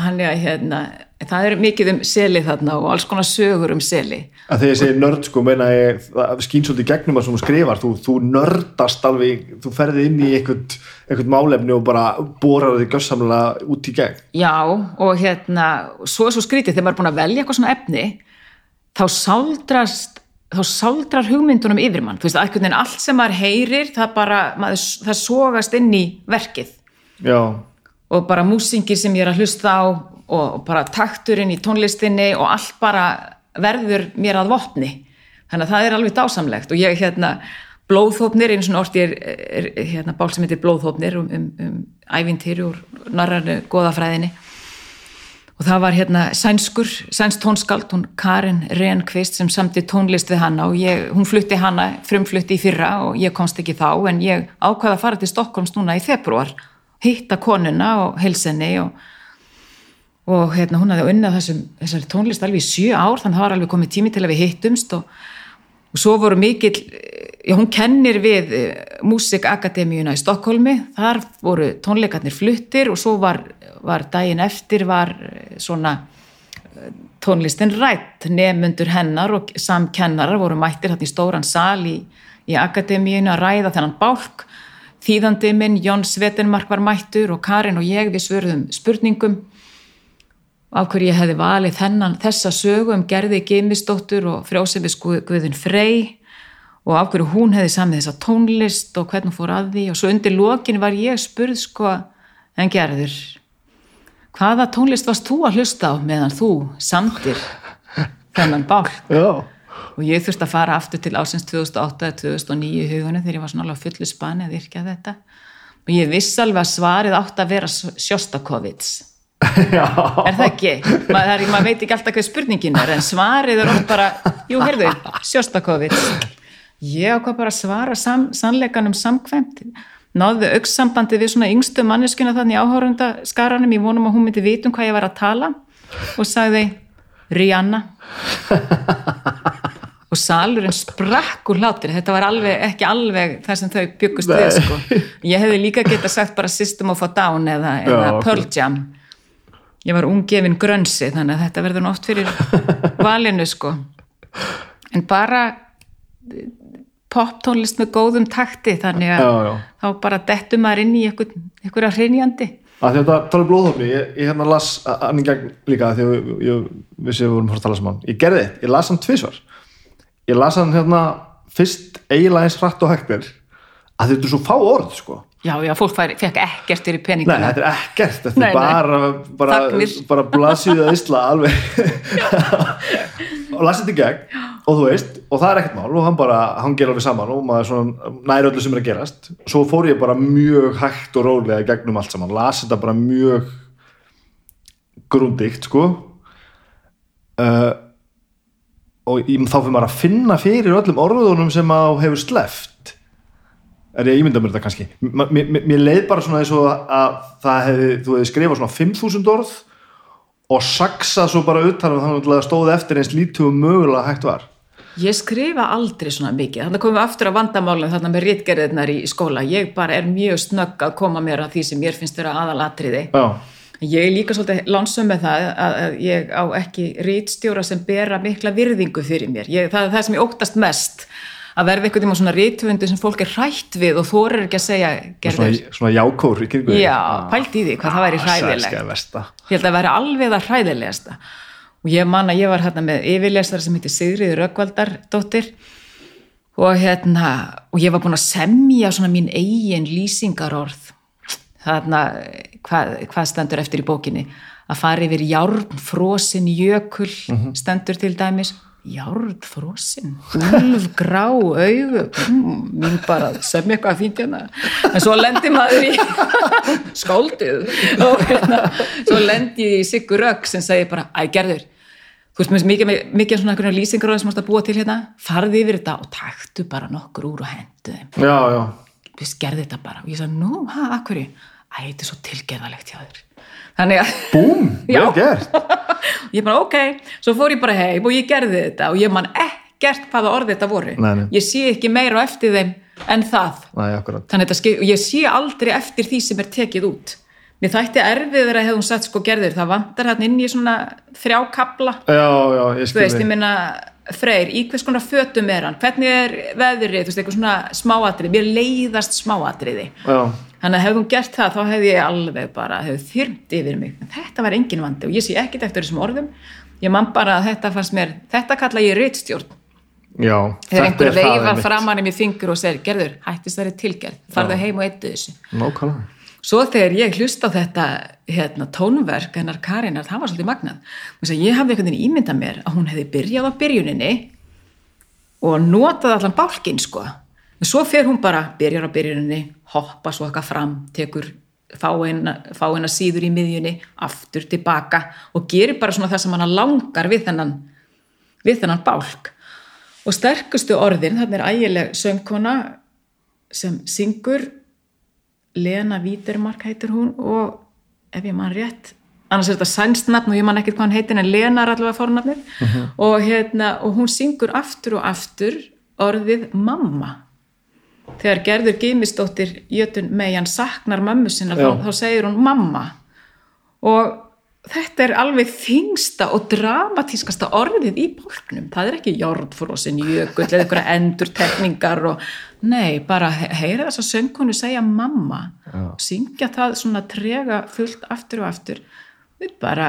hann er að hérna, það er mikið um seli þarna og alls konar sögur um seli að þegar ég segi nörd sko meina ég, það skýn svolítið gegnum að sem þú skrifar, þú, þú nördast alveg, þú ferði inn í einhvern, einhvern málefni og bara borar þig gössamlega út í gegn Já, og hérna, svo er svo skrítið, þegar maður er búin að velja eitthvað svona efni, þá sáldrast, þá sáldrar hugmyndunum yfir mann. Þú veist, einhvern veginn allt sem maður heyrir, það bara, maður, það sogast inn í verkið. Já, Og bara músingir sem ég er að hlusta á og bara takturinn í tónlistinni og allt bara verður mér að vopni. Þannig að það er alveg dásamlegt. Og ég, hérna, blóðhópnir, einu svona orti er, er, er hérna, bál sem heitir blóðhópnir um, um, um ævintýri úr narrarnu goðafræðinni. Og það var hérna sænskur, sænst tónskald, hún Karin Rehnqvist sem samti tónlist við hana. Og ég, hún flutti hana, frumflutti í fyrra og ég komst ekki þá en ég ákvaða að fara til Stokkólms núna í februar, hitta konuna og helsenni og, og hérna hún hafði unnað þessum, þessari tónlist alveg í sjö ár þannig að það var alveg komið tími til að við hittumst og, og svo voru mikill, já hún kennir við Músikakademíuna í Stokkólmi, þar voru tónleikarnir fluttir og svo var var daginn eftir var svona tónlistin rætt nefnundur hennar og samkennarar voru mættir hérna í stóran sal í, í akademíinu að ræða þennan bálk. Þýðandi minn Jón Svetenmark var mættur og Karin og ég við svörðum spurningum af hverju ég hefði valið þennan þessa sögu um gerði Gimistóttur og frjósefis Guðin Frey og af hverju hún hefði samið þessa tónlist og hvernig fór að því. Og svo undir lokin var ég spurð sko en gerður hvaða tónlist varst þú að hlusta á meðan þú samtir þennan bálk? Já, og ég þurfti að fara aftur til ásins 2008-2009 í hugunum þegar ég var svona alveg fullu spani að virka þetta. Og ég viss alveg að svarið átt að vera Sjostakovits já. er það ekki? Maður veit ekki alltaf hvað spurningin er en svarið er oft bara jú, heyrðu, Sjostakovits ég ákvað bara að svara sam, sannleikanum samkvæmt náðu aukssambandi við svona yngstu manneskuna þannig áhórunda skaranum, ég vonum að hún myndi vitum hvað ég var að tala og sagði Rihanna og salurinn sprakk úr hlátir þetta var alveg, ekki alveg það sem þau byggust við sko. ég hefði líka geta sagt bara System of a Down eða, eða. Pearl Jam ég var ungefin grönsi þannig að þetta verður oft fyrir valinu sko. En bara poptónlist með góðum takti þannig að Já, já. þá bara dettum maður inn í einhver, einhverja hreinjandi þetta tala um blóðhófni ég, ég hérna las í gegn líka þegar ég, ég vissi að við vorum að tala saman. Ég gerði, þitt, ég las hann tvisvar. Ég las hann hérna fyrst eiginlega eins hratt og hægt er að þetta er svo fá orð sko já, já, fólk fær, fekk ekkert fyrir Nei, peninguna þetta er ekkert, þetta Nei, er bara bara, Þagnir. bara blasið að isla alveg. Og las þetta í gegn og þú veist, og það er ekkert mál og hann bara, hann ger alveg saman og maður svona næri öllu sem er að gerast. Svo fór ég bara mjög hægt og rólega í gegnum allt saman, las þetta bara mjög grundigt sko. Uh, og ég, þá fyrir maður að finna fyrir öllum orðunum sem að hefur sleft er ég að ímynda mér þetta kannski mér, mér- mér leið bara svona eins og að það hefði, þú hefði skrifað svona 5000 orð og saksað svo bara utan og þannig að það stóð eftir eins lítið og mögulega hægt var Ég skrifa aldrei svona mikið, þannig komum við aftur á vandamálum þarna með rítgerðirnar í skóla. Ég bara er mjög snögg að koma mér að því sem mér finnst vera aðalatriði. já, Ég er líka svolítið lánsum með það að, að ég á ekki rítstjóra sem bera mikla virðingu fyrir mér. Ég, það er það sem ég óttast mest, að verða einhvern tíma svona rítvöndu sem fólk er hrætt við og þorir ekki að segja svona, svona jákór. Já, pælt í því hvað það væri Ah, hræðilegt. Ég held að vera alveg það hræðilegasta. Og ég man að ég var hérna með yfirlesara sem heitir Sigriður Röggvaldardóttir og hérna, og ég var búin að semja svona mín eigin lýsingarorð. Þarna, hvað, hvað stendur eftir í bókinni? Að fara yfir járnfrosin jökul stendur til dæmis. Járnfrosin, úlfgrá, augu, mm, mín bara semja eitthvað fínt hérna. En svo lendi maður í skóldið og hérna, svo lendi ég í Siggur Rögg sem segir bara, æ gerður, þú veist, mér finnst mikið, mikið svona lýsingar sem mást að búa til hérna, farði yfir þetta og taktu bara nokkur úr og hendu þeim. Já, já, þú veist, gerði þetta bara. Og ég sagði, nú, ha, akkurri æ, þetta er svo tilgerðalegt hjá þér. Þannig að búm, vel gert ég bara, ok, svo fór ég bara heim og ég gerði þetta og ég man ekkert hvaða orð þetta voru. Nei, nei. ég sé ekki meira eftir þeim en það. Akkurat. Þannig að og ég sé aldrei eftir því sem er tekið út. Mér þætti erfiður að hefði hún sagt sko gerður það vantar hérna inn í svona þrjá kapla já, já, ég þú skil veist, ég minna Freyr, í hvers konar fötum er hann? Hvernig er veðrið, þú veist, eitthvað svona smáatriði, mér leiðast smáatriði. Já, þannig að hefði hún gert það þá hefði ég alveg bara, hefði þyrmt yfir mig þetta var engin vandi og ég sé ekkit eftir þessum orðum ég man bara að þetta fannst mér þetta kalla ég reitstjórn já þegar einhver er einmitt. framann í mér fingur og segir, gerður, hættist það er tilgerð farðu heim og eittu þessu nákvæmlega Svo þegar ég hlusta á þetta hérna, tónverk hennar Karinar, það var svolítið magnað. Ég hafði einhvern veginn ímyndað mér að hún hefði byrjað á byrjuninni og notað allan bálkinn sko. En svo fer hún bara, byrjar á byrjuninni, hoppa svo eitthvað fram, tekur fáina, síður í miðjunni, aftur tilbaka og gerir bara svona það sem hann langar við þennan, við þennan bálk. Og sterkustu orðin, þarna er ægileg söngkona sem syngur Lena Vídermark heitir hún og ef ég man rétt annars er þetta sænst nafn og ég man ekkert hvað hann heitir en Lena er allavega fornafnið. Og, hérna, og hún syngur aftur og aftur orðið mamma þegar Gerður Geimisdóttir Jötun Meijan saknar mömmu sinna þá, þá segir hún mamma. Og þetta er alveg þingsta og dramatískasta orðið í bólknum. Það er ekki járnfrósin jökull eða einhverja endurtekningar og nei, bara he- heyra þess að söngkonu segja mamma. Já. syngja það svona trega fullt aftur og aftur. Við bara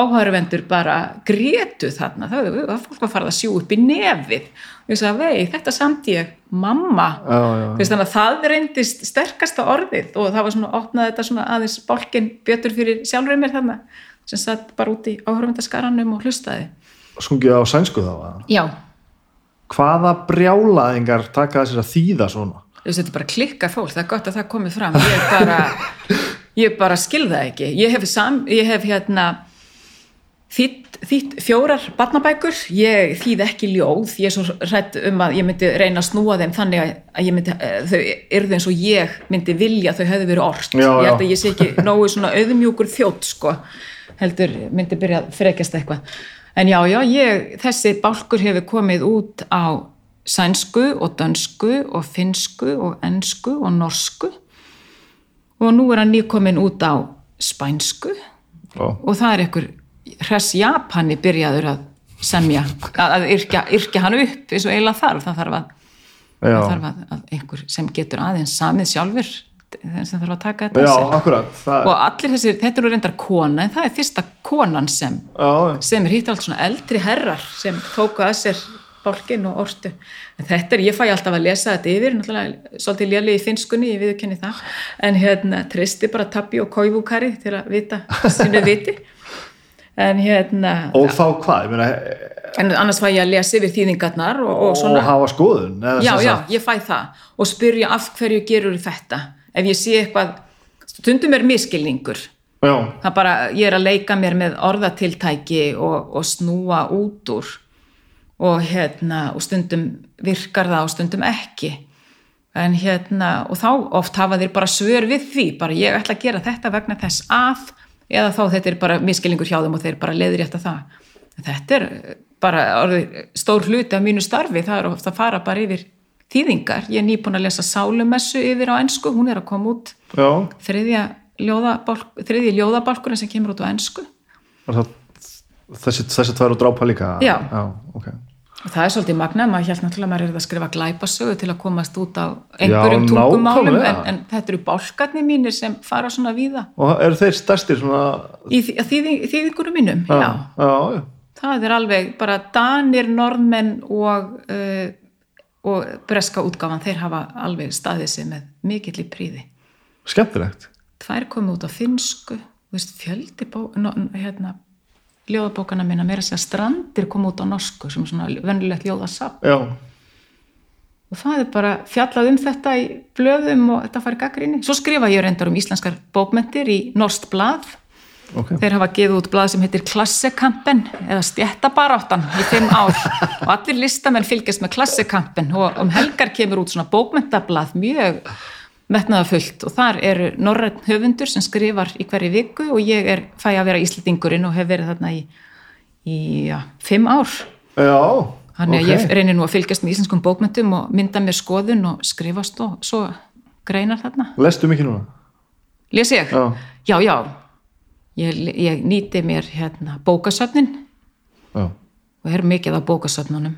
áhæruvendur bara grétu þarna, það var fólk að fara að sjú upp í nefið. og ég sagði, vei, þetta samt ég mamma Já, já. Þú veist, þannig að það reyndist sterkasta orðið og það var svona, opnaði þetta svona aðeins bálkinn bjötur fyrir sjálfur mér þarna sem satt bara út í áhörfundaskaranum og hlustaði. Sungið á sænsku þá? Já, Hvaða brjálaðingar taka þessir að þýða svona? þetta er bara klikka fólk, það er gott að það komi fram. Ég bara, ég bara skilða ekki. Ég hef, sam, ég hef hérna þýtt, fjórar barnabækur, ég þýð ekki ljóð, ég er svo hrætt um að ég myndi reyna að snúa þeim þannig að myndi, eh, þau yrðu eins og ég myndi vilja að þau hefðu verið orst. Já, ég held já. að ég sé ekki nógu svona auðmjúkur þjótt sko, heldur myndi byrja að frekjast eitthvað. En já, já, ég, þessi bálkur hefur komið út á sænsku og dönsku og finsku og ensku og norsku og nú er hann nýkomin út á spænsku Já, og það er einhver hress Japani byrjaður að semja, að, yrkja, yrkja hann upp eins og eiginlega þarf, það þarf að, það þarf að, að einhver sem getur aðeins samið sjálfur sem þarf að taka þetta já akkurat það, og allir þessir, þetta eru reyndar kona en það er fyrsta konan sem Já, sem er hitt allt svona eldri herrar sem tóku að sér bálkin og ortu. En þetta er, ég fæ alltaf að lesa þetta yfir náttúrulega svolítið léli í finskunni, ég viðurkenni það. En hérna, tristi bara tappi og kóivúkari til að vita sinu viti en hérna og þá hvað? Ég meina, en annars fæ ég að lesa yfir þýðingarnar og, og og hafa skoðun já, já, ég fæ það. Og spyrja af hverju gerur þetta? Ef ég sé eitthvað stundum er miskilningur já, það bara, ég er að leika mér með orðatiltæki og, og snúa út úr. Og hérna, og stundum virkar það og stundum ekki. En hérna, og þá oft hafa þeir bara svör við því, bara ég ætla að gera þetta vegna þess að, eða þá þetta er bara miskilingur hjá þeim og þeir bara leiðir eftir það. Þetta er bara orðið, stór hluti af mínu starfi, það er ofta að fara bara yfir þýðingar, ég er nýbúin að lesa sálumessu yfir á ensku, hún er að koma út já. þriðja ljóðabálk, þriðji ljóðabálkurinn sem kemur út á það, þessi, þessi tvær og drápa líka? Já. já ok og það er svolítið magnað, maður held náttúrulega að maður er að skrifa glæpasögu til að komast út á einhverjum Já, tungumálum en, en þetta eru bálkarnir mínir sem fara svona víða. Og eru þeir stærstir svona í þý- þýðing, þýðingurum mínum, já. já, já, það er alveg bara danir, norðmenn og, uh, og breska útgáfan, þeir hafa alveg staðið sig með mikill í príði skemmtilegt. Tvær komið út á finsku þú veist, fjöldi bó, no, hérna, ljóðabókana minna meira að segja strandir kom út á norsku sem er svona venjulegt ljóðasap já, og það er bara fjallað um þetta í blöðum og þetta farið gaggrinni. Svo skrifa ég reyndar um íslenskar bókmentir í Norst blað Ok. þeir hafa gefið út blað sem heitir Klassekampen eða Stjættabaráttan í fimm ár og allir listamenn fylgjast með Klassekampen og um helgar kemur út svona bókmyndablað mjög metnaðafullt og þar eru norræn höfundur sem skrifar í hverju viku og ég er fæ að vera íslendingurinn og hef verið þarna í, í ja, fimm ár Já, Þannig að ok. ég reynir nú að fylgjast með íslenskum bókmyndum og mynda mér skoðun og skrifast og svo greinar þarna. Lestu mikið núna? Les ég? Já. Já, já. Ég, ég nýti mér hérna bókasöfnin Já. og er mikið á bókasöfnunum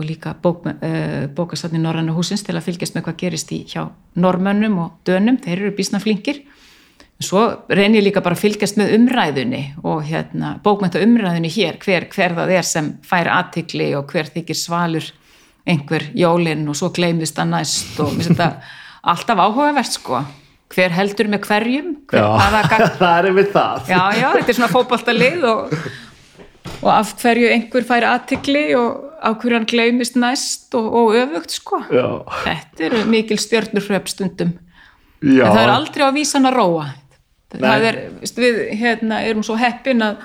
og líka bók, uh, bókasöfnin Norræna húsins til að fylgjast með hvað gerist í hjá normönnum og dönum, þeir eru bísna flinkir. Svo reynir ég líka bara að fylgjast með umræðunni og hérna, bókmynda umræðunni hér, hver, hver það er sem fær aðtikli og hver þykir svalur einhver jólinn og svo gleymist það næst og þetta alltaf áhugavert sko. Hver heldur með hverjum, hver, hvaða gagn það er við það. Já, já, þetta er svona fótboltalið og, og af hverju einhver fær aðtikli og af hverju hann gleymist næst og, og öfugt sko. Já. Þetta eru mikil stjörnurhröp stundum. Já. En það er aldrei á vísan að róa. Það Nei. er, veist, við hérna, erum svo heppin að,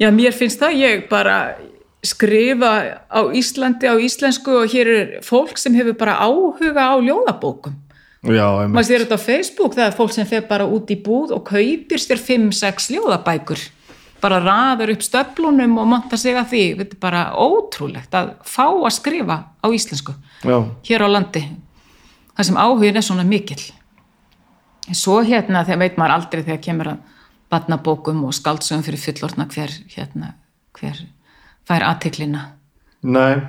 já, mér finnst það, ég bara skrifa á Íslandi á íslensku og hér er fólk sem hefur bara áhuga á ljóðabókum. Maður sér þetta á Facebook, það er fólk sem fer bara út í búð og kaupir sér 5-6 ljóðabækur. Bara raður upp stöflunum og monta sig að því. Þetta er bara ótrúlegt að fá að skrifa á íslensku Já. hér á landi. Það sem áhugin er svona mikill. En Svo hérna, þegar veit maður aldrei þegar kemur að batnabókum og skaldsögum fyrir fullorðna hver, hérna, hver fær aðtiklina. Nei.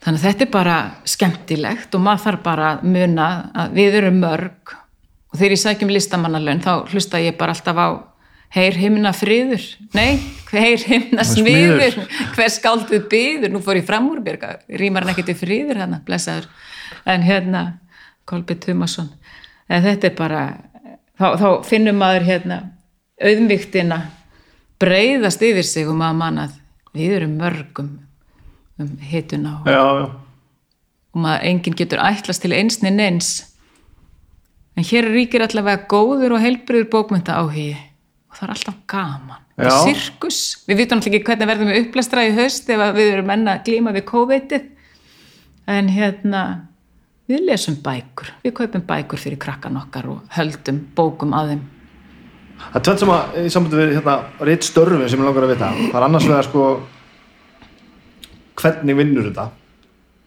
Þannig að þetta er bara skemmtilegt og maður þarf bara að muna að við erum mörg og þegar ég sækjum listamannalön þá hlusta ég bara alltaf á heyr himna friður, nei, heyr himna Smiður. hver skálduð byður, nú fór ég fram úr byrga, rýmar hann ekki til friður hérna, blessaður, en hérna, Kolbi Tumason, en þetta er bara, þá, þá finnum maður hérna auðmygtina breyðast yfir sig og maður mannað, við erum mörgum um hituna og, Já, já. og maður enginn getur ætlast til einsni neins. En hér ríkir allavega góður og heilbriður bókmynda áhugi og það er alltaf gaman. Það er sirkus, við vitum alltaf ekki hvernig verðum við upplæstra í haust ef við erum enn að glíma við COVID-ið. En hérna við lesum bækur, við kaupum bækur fyrir krakkan okkar og höldum bókum að þeim. Það er tvennt sem að, í sambandi við hérna, reitt störfin sem ég langar að vita. Það er annars vegar sko, hvernig vinnur þetta?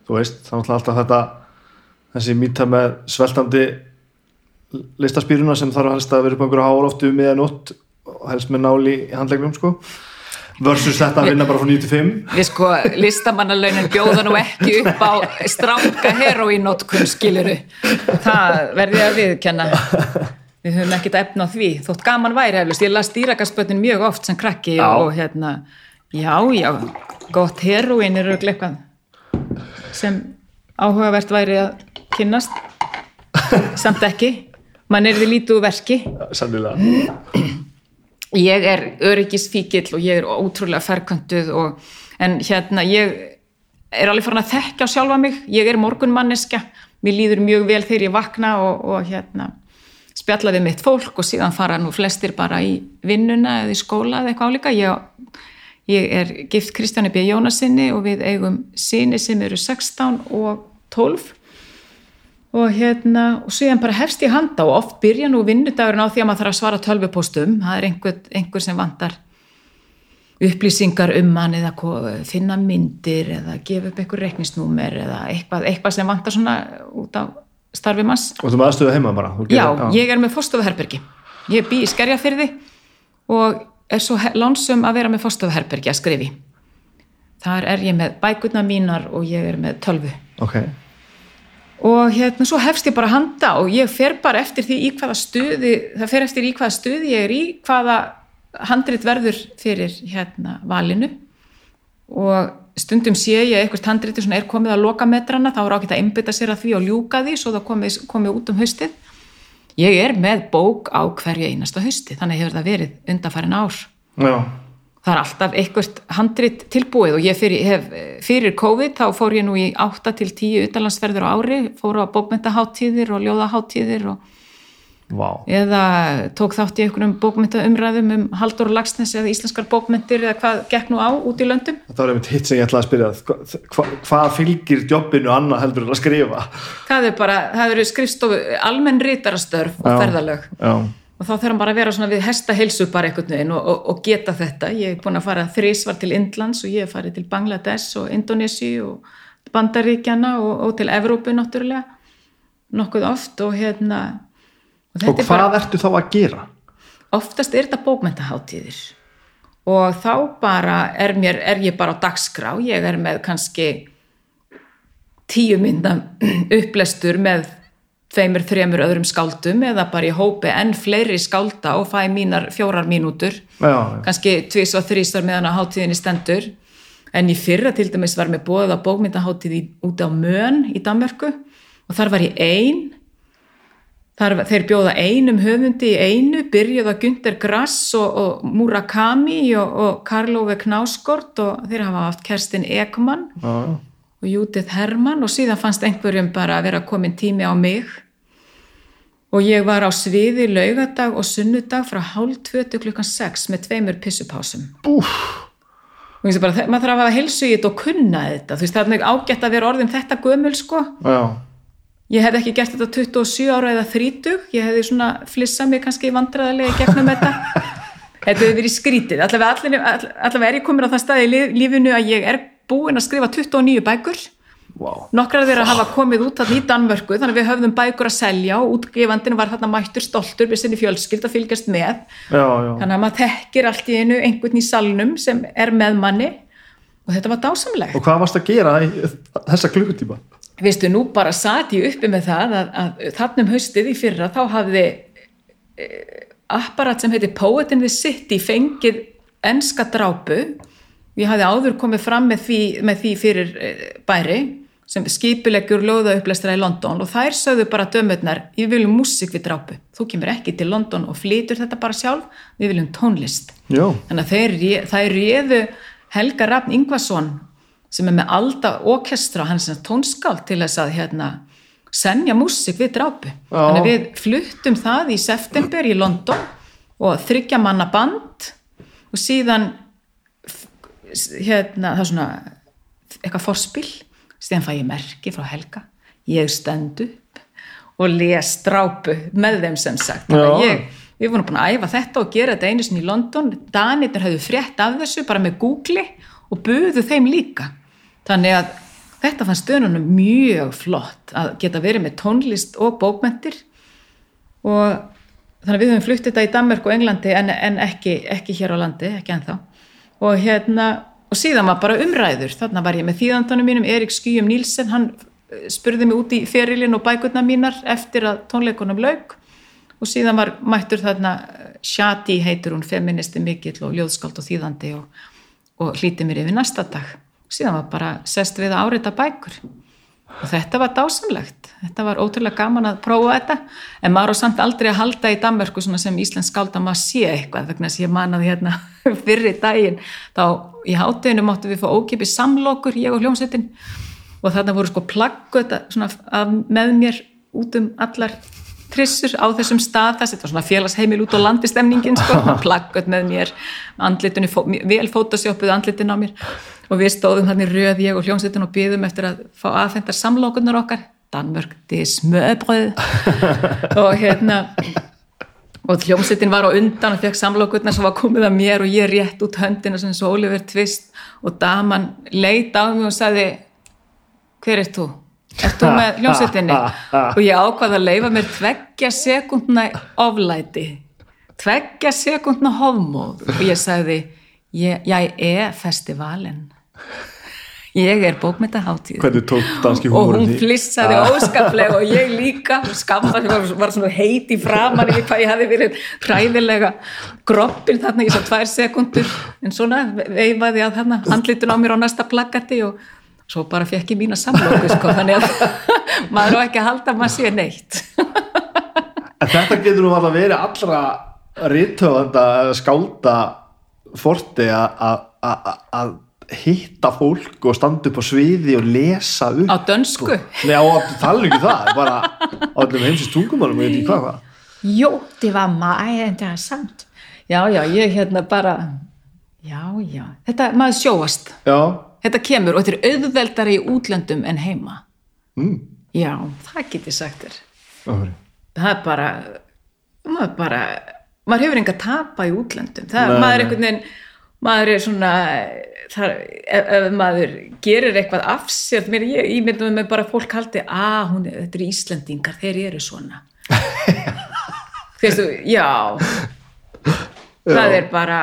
Þú veist, það er alltaf þetta, þessi mýta með sveltandi listaspýruna sem þarf helst að vera upp á einhverju hálóftu miðan nótt og helst með náli í handlegnum sko. Versus þetta að vinna bara frá 95. Við sko, listamannalaunin bjóða nú ekki upp á stránka heroínótkun skiluru. Það verði ég að viðkenna. Við höfum ekkert efna á því. Þótt gaman væri heflust. Ég las dýrakaspötnin mjög oft sem krakki Já. og hérna, já, já, gott heroín er auðvitað eitthvað sem áhugavert væri að kynnast. Samt ekki. Man er því úr verki. Sannilega. Ég er öryggisfíkill og ég er ótrúlega ferköntuð og, en hérna ég er alveg farin að þekka sjálfa mig. Ég er morgunmanniska, mér líður mjög vel þegar ég vakna og, og hérna spjalla við mitt fólk og síðan fara nú flestir bara í vinnuna eða í skóla eða eitthvað álíka. Ég, ég er gift Kristjáni B. Jónasinni og við eigum síni sem eru 16 og 12 og hérna, og síðan bara hefst ég handa og oft byrja nú vinnudagurinn á því að maður þarf að svara tölvupóstum, það er einhver, einhver sem vantar upplýsingar um hann eða finna myndir eða gefa upp einhver reiknisnúmer eða eitthvað, eitthvað sem vantar svona út á starfi manns. Og þú með aðstöðu heima bara. Þú Já, gerir- ég er með fórstofuherbergi. Ég bý í Skerjafyrði og er svo lánsum að vera með fórstofuherbergi að skrifi. Þar er ég með bækurna mínar og ég er með tölvu Ok. Og hérna svo hefst ég bara að handa og ég fer bara eftir því í hvaða stuði það fer eftir í hvaða stuði ég er í hvaða handrit verður fyrir hérna valinu. Og stundum sé ég eitthvað handriti er komið að loka metrana þá er ágætt að einbytta sér að því og ljúka því svo það komið, komið út um haustið. Ég er með bók á hverju einasta hausti þannig hefur það verið undanfærin ár. Já. Það er alltaf eitthvað handrit tilbúið og ég fyrir, hef, fyrir COVID þá fór ég nú í 8 til 10 utanlandsferður á ári, fór á bókmyndaháttíðir og ljóðaháttíðir og Vá. eða tók þátt í einhverjum bókmyndaumræðum um Haldur Lagsnes eða íslenskar bókmyndir eða hvað gekk nú á út í löndum Þetta var einmitt hitt sem ég ætlaði að spyrja hva, hva, hvað fylgir jobbinu annað heldur að skrifa það er bara, það eru skrifstofu almenn rítarastörf og Já. ferðalög Já, og þá þarf bara að vera svona við hesta heilsu bara einhvern veginn og, og, og geta þetta. Ég er búin að fara þrísvar til Indlands og ég hef farið til Bangladesh og Indonési og Bandaríkjana og, og til Evrópu náttúrulega nokkuð oft og hérna og og þetta er hvað bara, ertu þá að gera? oftast er þetta bókmentaháttíðir og þá bara er, mér, er ég bara á dagskrá. Ég er með kannski tíu mynda upplestur með tveimur, þremur öðrum skáldum eða bara í hópi enn fleiri skálda og fæ mínar fjórar mínútur. Kannski tvís og þrísar meðan að háttíðinni stendur. En í fyrra til dæmis var mér bóðið á bókmyndaháttíð í- út á Mön í Danmörku og þar var ég ein. Þar, þeir bjóða einum höfundi í einu byrjuð að Günther Grass og, og Murakami og, og Karlófi Knáskort og þeir hafa haft Kerstin Ekman. Já. Og Judith Hermann og síðan fannst einhverjum bara að vera komin tími á mig. Og ég var á sviði laugardag og sunnudag frá hálf tvö til klukkan sex með tveimur pissupásum Úf, og ég sé bara, maður þarf að hafa þetta og kunna þetta, þú veist það er mjög ágætt að vera orðin þetta gömul sko, já, ég hef ekki gert þetta 27 ára eða 30, ég hefði svona flissað mig kannski vandræðarlega í gegnum þetta. Þetta hefur verið skrítið. Allavega, allir, allavega er ég komin á það stað í lí- lífinu að ég er búin að skrifa 29 bækur. Vá. Nokkrar þeirra hafa komið út þarna í Danmörku þannig að við höfðum bækur að selja og útgefandin var þarna mættur stoltur við sinni fjölskyld að fylgjast með. Já, já, þannig að maður þekkir allt í einu einhvern í salnum sem er með manni og þetta var dásamlegt. Og hvað varst að gera þessa klukkutíma? veistu, nú bara sat ég uppi með það að, að þannum haustið í fyrra þá hafði e, apparat sem heiti Poet in the City fengið enska drápu ég hafði áður komið fram með því, með því fyrir e, bæri sem skipuleggur lóðaupplæstra í London og þær sögðu bara dömurnar við viljum músík við drápu, þú kemur ekki til London og flytur þetta bara sjálf, við viljum tónlist. Já, þannig að þeir, ré- þær réðu Helga Rafn Ingvason sem er með Alda Orkestra hann er sem tónskáld til þess að hérna, senja músík við drápu. Já. þannig að við fluttum það í september í London og þryggja manna band og síðan hérna, það er svona eitthvað forspil. Síðan fæ ég merki frá Helga. Ég stend upp og les drápu með þeim sem sagt. Ég, við vorum búin að æfa þetta og gera þetta einu sinni í London. Danirnir höfðu frétt af þessu bara með Google og buðu þeim líka. Þannig að þetta fannst stöðunum mjög flott að geta verið með tónlist og bókmentir og þannig að við höfum flutt þetta í Danmark og Englandi en, en ekki, ekki hér á landi, ekki ennþá og hérna og síðan var bara umræður, þarna var ég með þýðandunum mínum, Erik Skýjum Nílsen hann eh, spurði mig út í ferilinn og bækurna mínar eftir að tónleikunum lauk. Og síðan var mættur þarna eh, Shadi heitur hún feministi mikill og ljóðskáld og þýðandi og, og hlíti mér yfir næsta dag. Síðan var bara sest við að áreita bækur og þetta var dásamlegt. Þetta var ótrúlega gaman að prófa þetta. En maður á samt aldrei að halda í Danmörku sem Íslensk skálda maður sé eitthvað vegna að ég manaði hérna fyrri daginn þá í hátteginu máttu við fá ókipi samlokur ég og hljómsveitin. Og þarna voru sko plaggut með mér út um allar trissur á þessum stað. Þetta var svona félagsheimil út á landistemningin sko, plaggut með mér andlitinu, vel fótasjópuð andlitin á mér. Og við stóðum hann í röð ég og hljómsveitin og byðum eftir að fá aðfendar samlokunar okkar. Danmörk, þið smöbröð og hérna og hljómsveitin var á undan og fekk samlokurnar sem var komið að mér og ég rétt út höndina sem svo Oliver Twist og daman leit á mig og sagði hver er þú? Ert þú með hljómsveitinni? og ég ákvaði að leifa mér tveggja sekundna oflæti. Tveggja sekundna hofmóð. Og ég sagði ég, ég er festivalin. Ég er bókmyndaháttíð hvernig tók danski og hún flissaði óskaplega og ég líka. Skamma var, var svona heit í framan yfir hvað ég hafi verið hræðilega groppin þarna í svo tvær sekundur en svona veifaði að þarna handlitun á mér á næsta plakati og svo bara fekk ég mína samlóku sko, þannig að maður á ekki að halda að maður sé neitt. En þetta getur nú alveg verið allra rítöfanda skálda forti að- að að- að hitta fólk og standa upp á sviði og lesa upp á dönsku? Nei, á að tala ekki það bara á öllum heimsins tungumálum og ég veit ekki hvað Jo, det var meget interessant. Já, já, ég hérna bara, já, já, þetta, maður sjóast. Já, Þetta kemur og þetta er auðveldari í útlöndum en heima. mm. Já, það get ég sagt þér. Það er bara, maður bara, maður hefur enga tapa í útlöndum. Það, maður er einhvern veginn, maður er svona, það, ef, ef maður gerir eitthvað af sér, mér, ég, ég myndum með bara fólk haldi, að hún, þetta eru Íslendingar, þeir eru svona. Þú veistu, já, það er bara,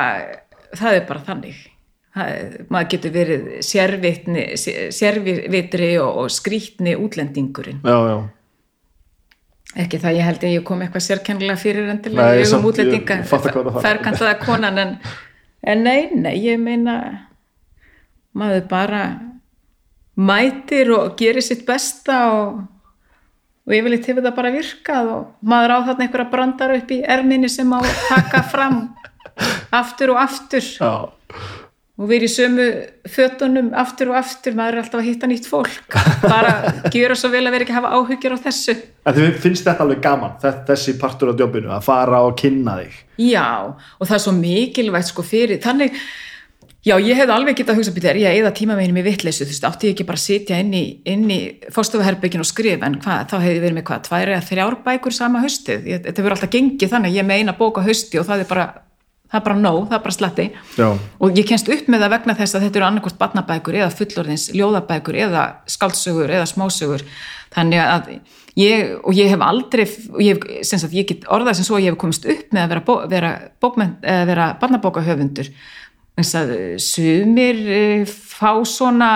það er bara þannig. Maður getur verið sérvitni, sérvitri og, og skrýtni útlendingurinn. Já, já. Ekki það ég held að ég kom eitthvað sérkennilega fyrir endilega Nei, augum útlendinga. ég ferkantaða konan en, en nei, nei, ég meina maður bara mætir og gerir sitt besta og, og yfirleitt hefur það bara virkað og maður á þarna einhverja brandar upp í erminni sem á taka fram aftur og aftur. Já, og við í sömu fötunum aftur og aftur, maður er alltaf að hitta nýtt fólk. Bara gera svo vel að vera ekki að hafa áhyggjur á þessu. En þið finnst þetta alveg gaman þe- þessi partur á jobbinu, að fara og kynna þig? Já, og það er svo mikilvægt sko fyrir, þannig já, ég hefði alveg getað að hugsa býta, er ég að eða tíma með henni með vitleysu, þú veist, átti ég ekki bara að sitja inn í, í fórstofuherbyggin og skrifa en hvað, þá hefði verið með hvað, tvær eða þrjár bækur sama haustið, ég, þetta það er bara nóg, það er bara slatti. Já. og ég kennst upp með það vegna þess að þetta eru annarkvort barnabækur eða fullorðins ljóðabækur eða skáldsögur eða smásögur. Þannig að ég, og ég hef aldrei ég, sagt, ég get orðað sem svo að ég hef komist upp með að vera, bó, vera, bókmenn, eða vera barnabókahöfundur. Að eh, sumir eh, fá svona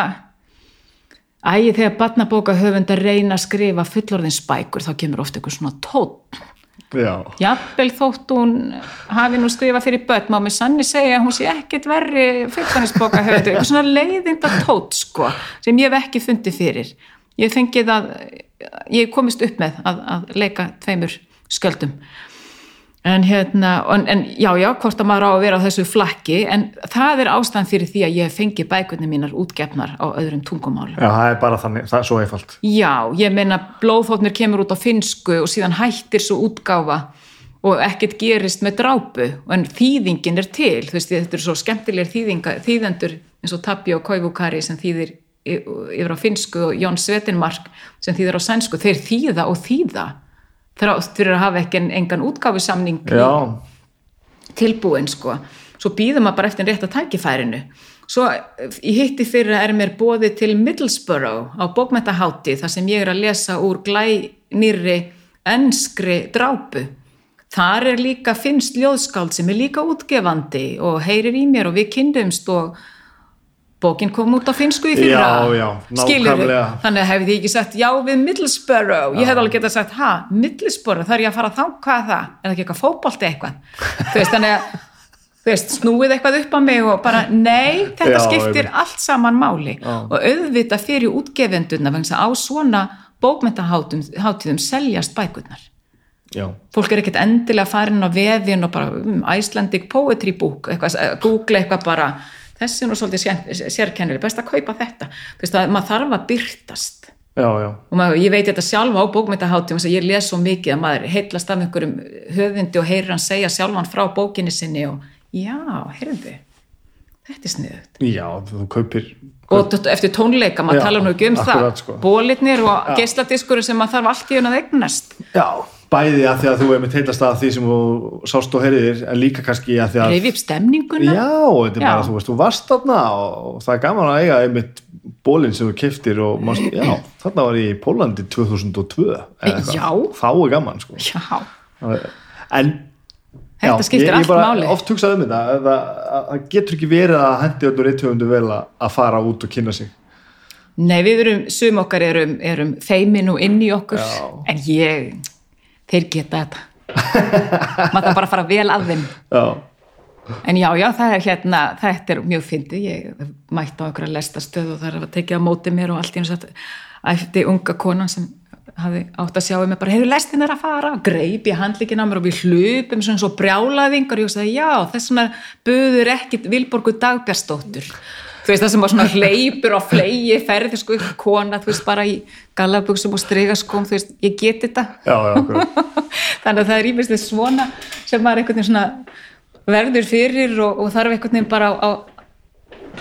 ægi þegar barnabókahöfundar reyna að skrifa fullorðinsbækur þá kemur oft eitthvað svona tótt jafnvel þótt hún hafi nú skrifað fyrir börn, má með sanni segja að hún sé ekkit verri fulltanisboka höfðu, eitthvað svona leiðinda tótt sko, sem ég hef ekki fundið fyrir. Ég fengið að, ég komist upp með að, að leika tveimur skjöldum. En hérna, en, en já, já, hvort að maður á að vera á þessu flakki, en það er ástæðan fyrir því að ég hef fengið bækurnar mínar útgefnar á öðrum tungumálum. já, það er bara þannig, það er svo einfalt. Já, ég meina blóðþóttnir kemur út á finsku og síðan hættir svo útgáfa og ekkert gerist með drápu en þýðingin er til, þú veist, þetta eru svo skemmtilegir þýðinga, þýðendur eins og Tapio Koivukari sem þýðir yfir á finsku og Jón Svetinmark sem þýðir á sænsku, þeir þýða og þýða þrátt fyrir að hafa ekki en- engan Já, tilbúin sko. Svo býðum maður bara eftir rétta tækifærinu. Svo í hitti fyrir er mér bóði til Middlesbrough á bókmentahátti þar sem ég er að lesa úr glænýrri enskri drápu. Þar er líka finnst ljóðskáld sem er líka útgefandi og heyrir í mér og við kynnumst og bókin kom út á finsku í fyrra. Já, já, nákvæmlega. þannig að hefði ég ekki sagt já við Middlesbrough. Ég hefði alveg getað sagt ha, Middlesbrough, það er ég að fara þá? Hvað er það, er það ekki eitthvað fótbolti eitthvað? Þú veist, þannig að þú veist, snúið eitthvað upp á mig og bara nei, þetta Já, skiptir einmitt. allt saman máli. Og auðvitað fyrir útgefendurna að á svona bókmentahátíðum seljast bækurnar. Já, fólk er ekkert endilega farin á vefin og bara um, Icelandic Poetry Book eitthvað, eh, google eitthvað bara þessi er nú svolítið sér- sérkennileg best að kaupa þetta. Þú veist að maður þarf að byrtast já, já. Og maður, ég veit þetta sjálfa á bókmyndaháttum þess að ég les svo mikið að maður heitlast af einhverjum höfundi og heyrir hann segja sjálfan frá bókinni sinni og já, heyrðu þetta er sniðugt. Já, þú kaupir og eftir tónleika, maður Já, tala nú ekki um akkurat, það sko. bólitnir og geisladiskur sem maður þarf allt í hún að eignast. Já, bæði að því að þú hefur heitast að því sem þú sást og heyriðir en líka kannski að því að reyfi upp stemninguna Já, þetta er bara, þú veist, þú varst þarna og það er gaman að eiga einmitt bólinn sem þú keftir og mást, já, þarna var ég í Pólandi 2002 eða eitthvað. Já. Þá er gaman, sko já, En já, skiptir ég, ég bara oft hugsað um þetta að það að- það getur ekki verið að hendi öllu reythöfundu vel að að fara út og kynna sig nei við erum sum okkar erum, erum feimin og inn í okkur Já. en ég, þeir geta þetta. Maður þarf bara að fara vel að þeim. Já, En já, já, það er hérna, þetta er mjög fyndið, ég mætti á einhverja lestastöð og það er að tekið á móti mér og allt í einu satt æfti unga konan sem hafði átt að sjá mig bara, hefur lestin er að fara, greip ég handlíkin á mér og við hlupum svona svo brjálaðingar og ég sagði, já, þess vegna buður ekkit Vilborgu Dagbjörnsdóttur þú veist það sem var svona hleypur og flegi ferði sko kona þú veist bara í gallabugsum og stregaskóm þú veist ég get þetta já, já, þannig að það er ímestið svona sem maður einhvern veginn svona verður fyrir og, og þarf einhvern veginn bara á, á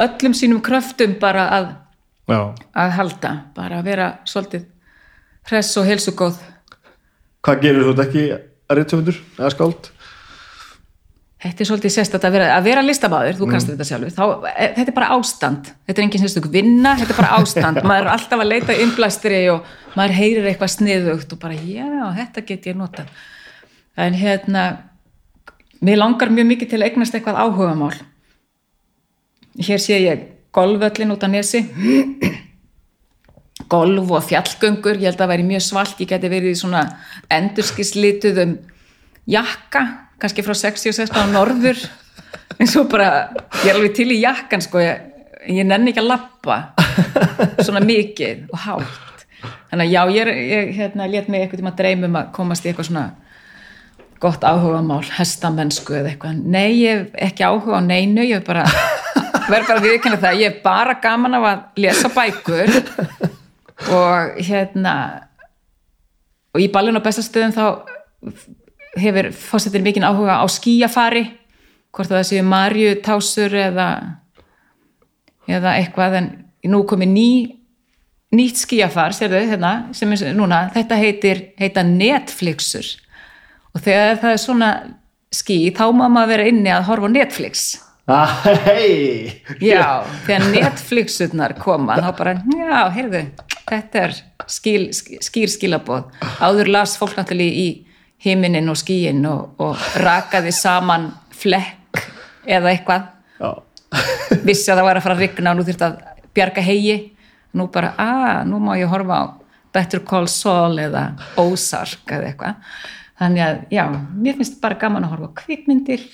öllum sínum kröftum bara að, já. að halda bara að vera svolítið hress og helsugóð Hvað gerir þú þetta ekki að reyndtöfundur eða skáld? Þetta er svolítið sérstætt að vera, að vera listamæður, þú kannst þetta sjálfur, þá, e, þetta er bara ástand, þetta er engin sérstök vinna, þetta er bara ástand, maður er alltaf að leita innblæstri og maður heyrir eitthvað sniðugt og bara, já, þetta get ég notað. En hérna, mér langar mjög mikið til að eignast eitthvað áhugamál. Hér sé ég golföllin út á nesi, golf og fjallgöngur, ég held að það væri mjög svalt, ég geti verið í svona endurskislituðum jakka, kannski frá 66 á norður eins og bara, ég er alveg til í jakkan sko, ég, ég nenni ekki að lappa svona mikið og hátt. Þannig að já, ég, ég hérna, let mig eitthvað tíma að dreymum að komast í eitthvað svona gott áhugamál hestamennsku eða eitthvað. Nei, ég hef ekki áhuga á neinu ég hef bara, verð bara viðkynna það ég hef bara gaman af að lesa bækur og hérna og í ballin á bestastöðum þá hefur fórsetir mikinn áhuga á skíafari hvort það séu marju tásur eða eða eitthvað en nú komi ný nýtt skíafar, sérðu hérna sem er núna, þetta heitir heita Netflixur. Og þegar það er svona skí, þá má maður vera inni að horfa á Netflix. Ah, hei! já, þegar Netflixurnar koma, þá bara, já, heyrðu þetta er skil, skýr skilabóð áður las fólk náttúrulega í himinin og skíin og, og rakaði saman flekk eða eitthvað Já. vissi að það var að fara að rigna og nú þurfti að bjarga hegi nú bara, að, nú má ég horfa á Better Call Saul eða Ozark eða eitthvað þannig að, já, mér finnst bara gaman að horfa á kvikmyndir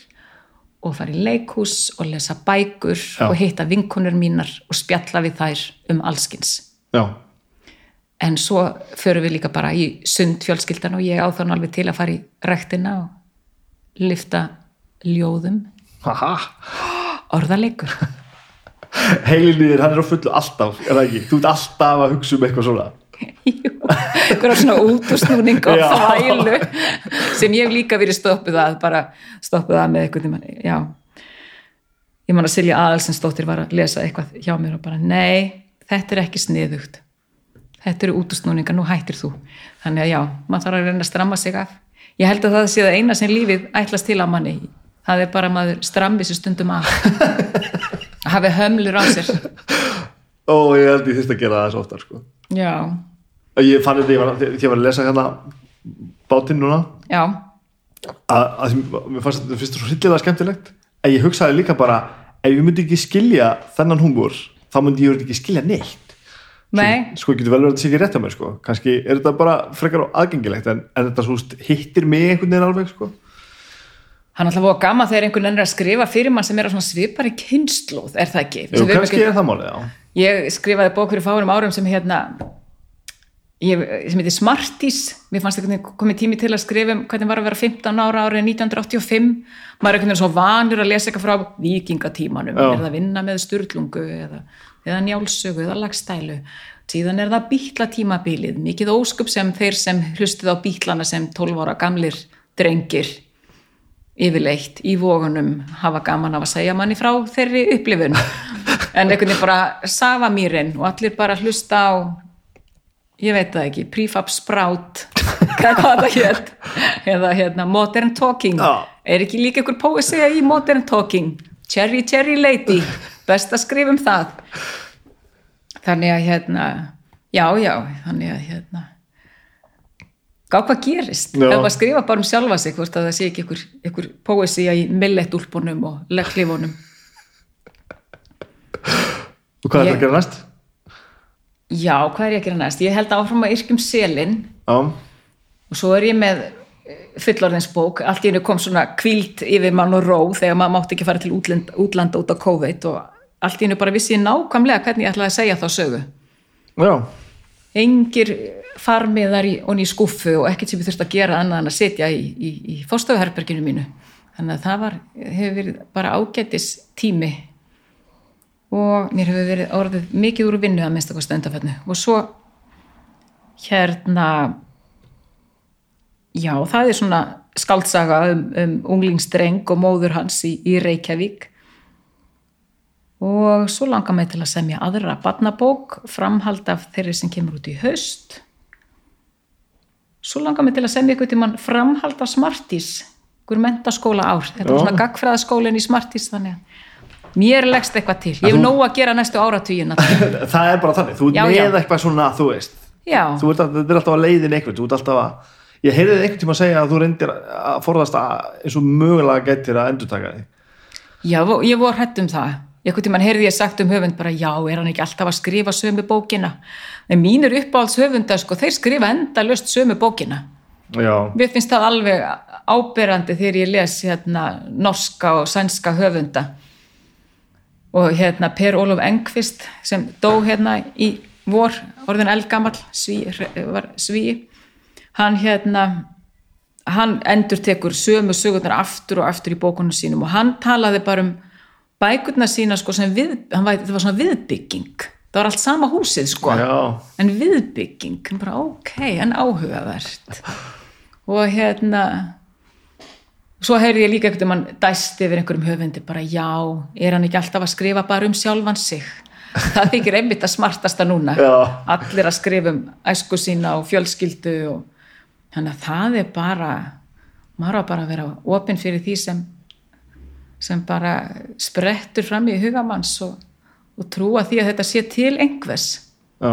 og fara í leikhús og lesa bækur Já. og hitta vinkonur mínar og spjalla við þær um allskins Já. En svo förum við líka bara í sund fjölskyldan og ég á þann alveg til að fara í ræktina og lifta ljóðum Haha. orðaleikur Heilinniðir, hann er á fullu alltaf, er það ekki? Þú ert alltaf að hugsa um eitthvað svona. Jú, einhverja svona útúrsnúning og þvælu sem ég hef líka verið stoppuð að bara stoppuð að með eitthvað já ég man að Silja Aðalsensdóttir var að lesa eitthvað hjá mér og bara nei, þetta er ekki sniðugt þetta eru útúrsnúningar, nú hættir þú. Þannig að já, maður þarf að reyna að stramma sig af. Ég held að það sé það eina sem lífið ætlast til að manni, það er bara að maður strammi sér stundum af. Að hafi hömlur á sér. Ó, ég held ég þyrst að gera það svo oftar, sko. já, Ég fann þetta, ég var, ég var að lesa hérna bátinn núna, já, að, að mér fannst þetta fyrst svo hryllilega skemmtilegt, en ég hugsaði líka bara, ef ég myndi ekki skilja þennan húmor, þá myndi ég ekki skilja neitt. Nei Sko, getur vel verið að þetta sé ekki rétt á mér, sko. Kannski er þetta bara frekar og aðgengilegt, en, en þetta svo hittir mig einhvern veginn alveg, sko. Hann er alltaf búið gaman þegar einhvern veginn er að skrifa fyrir mann sem er á svona svipari kynnslóð, er það ekki? Jú, kannski ekki- er það málið, já. Ég skrifaði bók fyrir fárum árum sem hérna, ég, sem heitir Smarties, mér fannst einhvern veginn komið tími til að skrifa um hvernig var að vera 15 ára árið 1985, maður er einhvern veginn svo vanur að lesa eitthvað frá vikingatímanum, Já. er það að vinna með sturlungu eða, eða njálsögu eða lagstælu, síðan er það bítlatímabilið, mikið óskup sem þeir sem hlustuð á bítlana sem 12 ára gamlir drengir yfirleitt í vogunum hafa gaman af að segja manni frá þeirri upplifun. En einhvern veginn bara safa mýrin og allir bara hlusta á ég veit það ekki, prefab sprout hétt eða hérna modern talking. Er ekki líka ykkur poesía í modern talking? Cherry cherry lady best að skrifa um það þannig að hérna já já, þannig að hérna gá hvað gerist Já. ef maður skrifa bara um sjálfa sig hvort að það sé ekki ykkur, ykkur poesía í milletúlpunum og legglifunum Og hvað er Ég- það að gera næst? já, hvað er ég að gera næst? ég held áfram að yrkjum selin Já, og svo er ég með fullorðinsbók, allt í hennu kom svona kvíld yfir mann og ró þegar maður mátti ekki fara til útlanda út á COVID og allt í hennu bara vissi ég nákvæmlega hvernig ég ætlaði að segja þá sögu. Já, engir farmiðar í, í skuffu og ekkert sem ég þurfti að gera annað en að sitja í, í, í fórstöðuherberginu mínu. Þannig að það var, hefur verið bara ágætis tími og mér hefur verið orðið mikið úr vinnu að minnst okkur stundafönnu og svo hérna já, það er svona skaldsaga um, um unglingsdreng og móður hans í, í Reykjavík og svo langar mig til að semja aðra barnabók, framhald af þeirri sem kemur út í haust. Svo langar mig til að semja eitthvað til mann framhald af Smartís einhver mentaskóla ár, þetta var Já. svona gagfræðaskólinn í Smartís þannig að mér leggst eitthvað til, ég hef nóg að gera næstu áratugina. Það er bara þannig, þú Já, með eitthvað svona þú veist, já, þú ert, að, þetta er alltaf að leiðin eitthvað, þú ert alltaf að ég heyrði einhvern tíma að segja að þú reyndir að forðast að eins og mögulega getur að endurtaka þig. Já, ég voru hrætt um það einhvern tímann heyrði ég sagt um höfund bara já, er hann ekki alltaf að skrifa sömu bókina? En mínir uppáhalds höfundar sko, þeir skrifa endalaust sömu bókina. Já, Mér finnst það alveg áberandi þegar ég les hérna, norska og sænska höfunda. Og hérna Per Ólaf Engqvist sem dó hérna í vor, orðin eldgamall sví, var sví hann hérna hann endur tekur sömu sögurnar aftur og aftur í bókunum sínum og hann talaði bara um bækurnar sína sko sem við, hann var, það var svona viðbygging. Það var allt sama húsið sko. Já, en viðbygging, bara ok, en áhugavert. Og hérna svo heyrði ég líka einhvern veginn dæst yfir einhverjum höfundi bara já, er hann ekki alltaf að skrifa bara um sjálfan sig? Það þykir einmitt að smartasta núna. Já. allir að skrifa um æsku sína og fjölskyldu og þannig að það er bara maður á bara að vera opinn fyrir því sem sem bara sprettur fram í hugamanns og, og trúa því að þetta sé til einhvers. Já,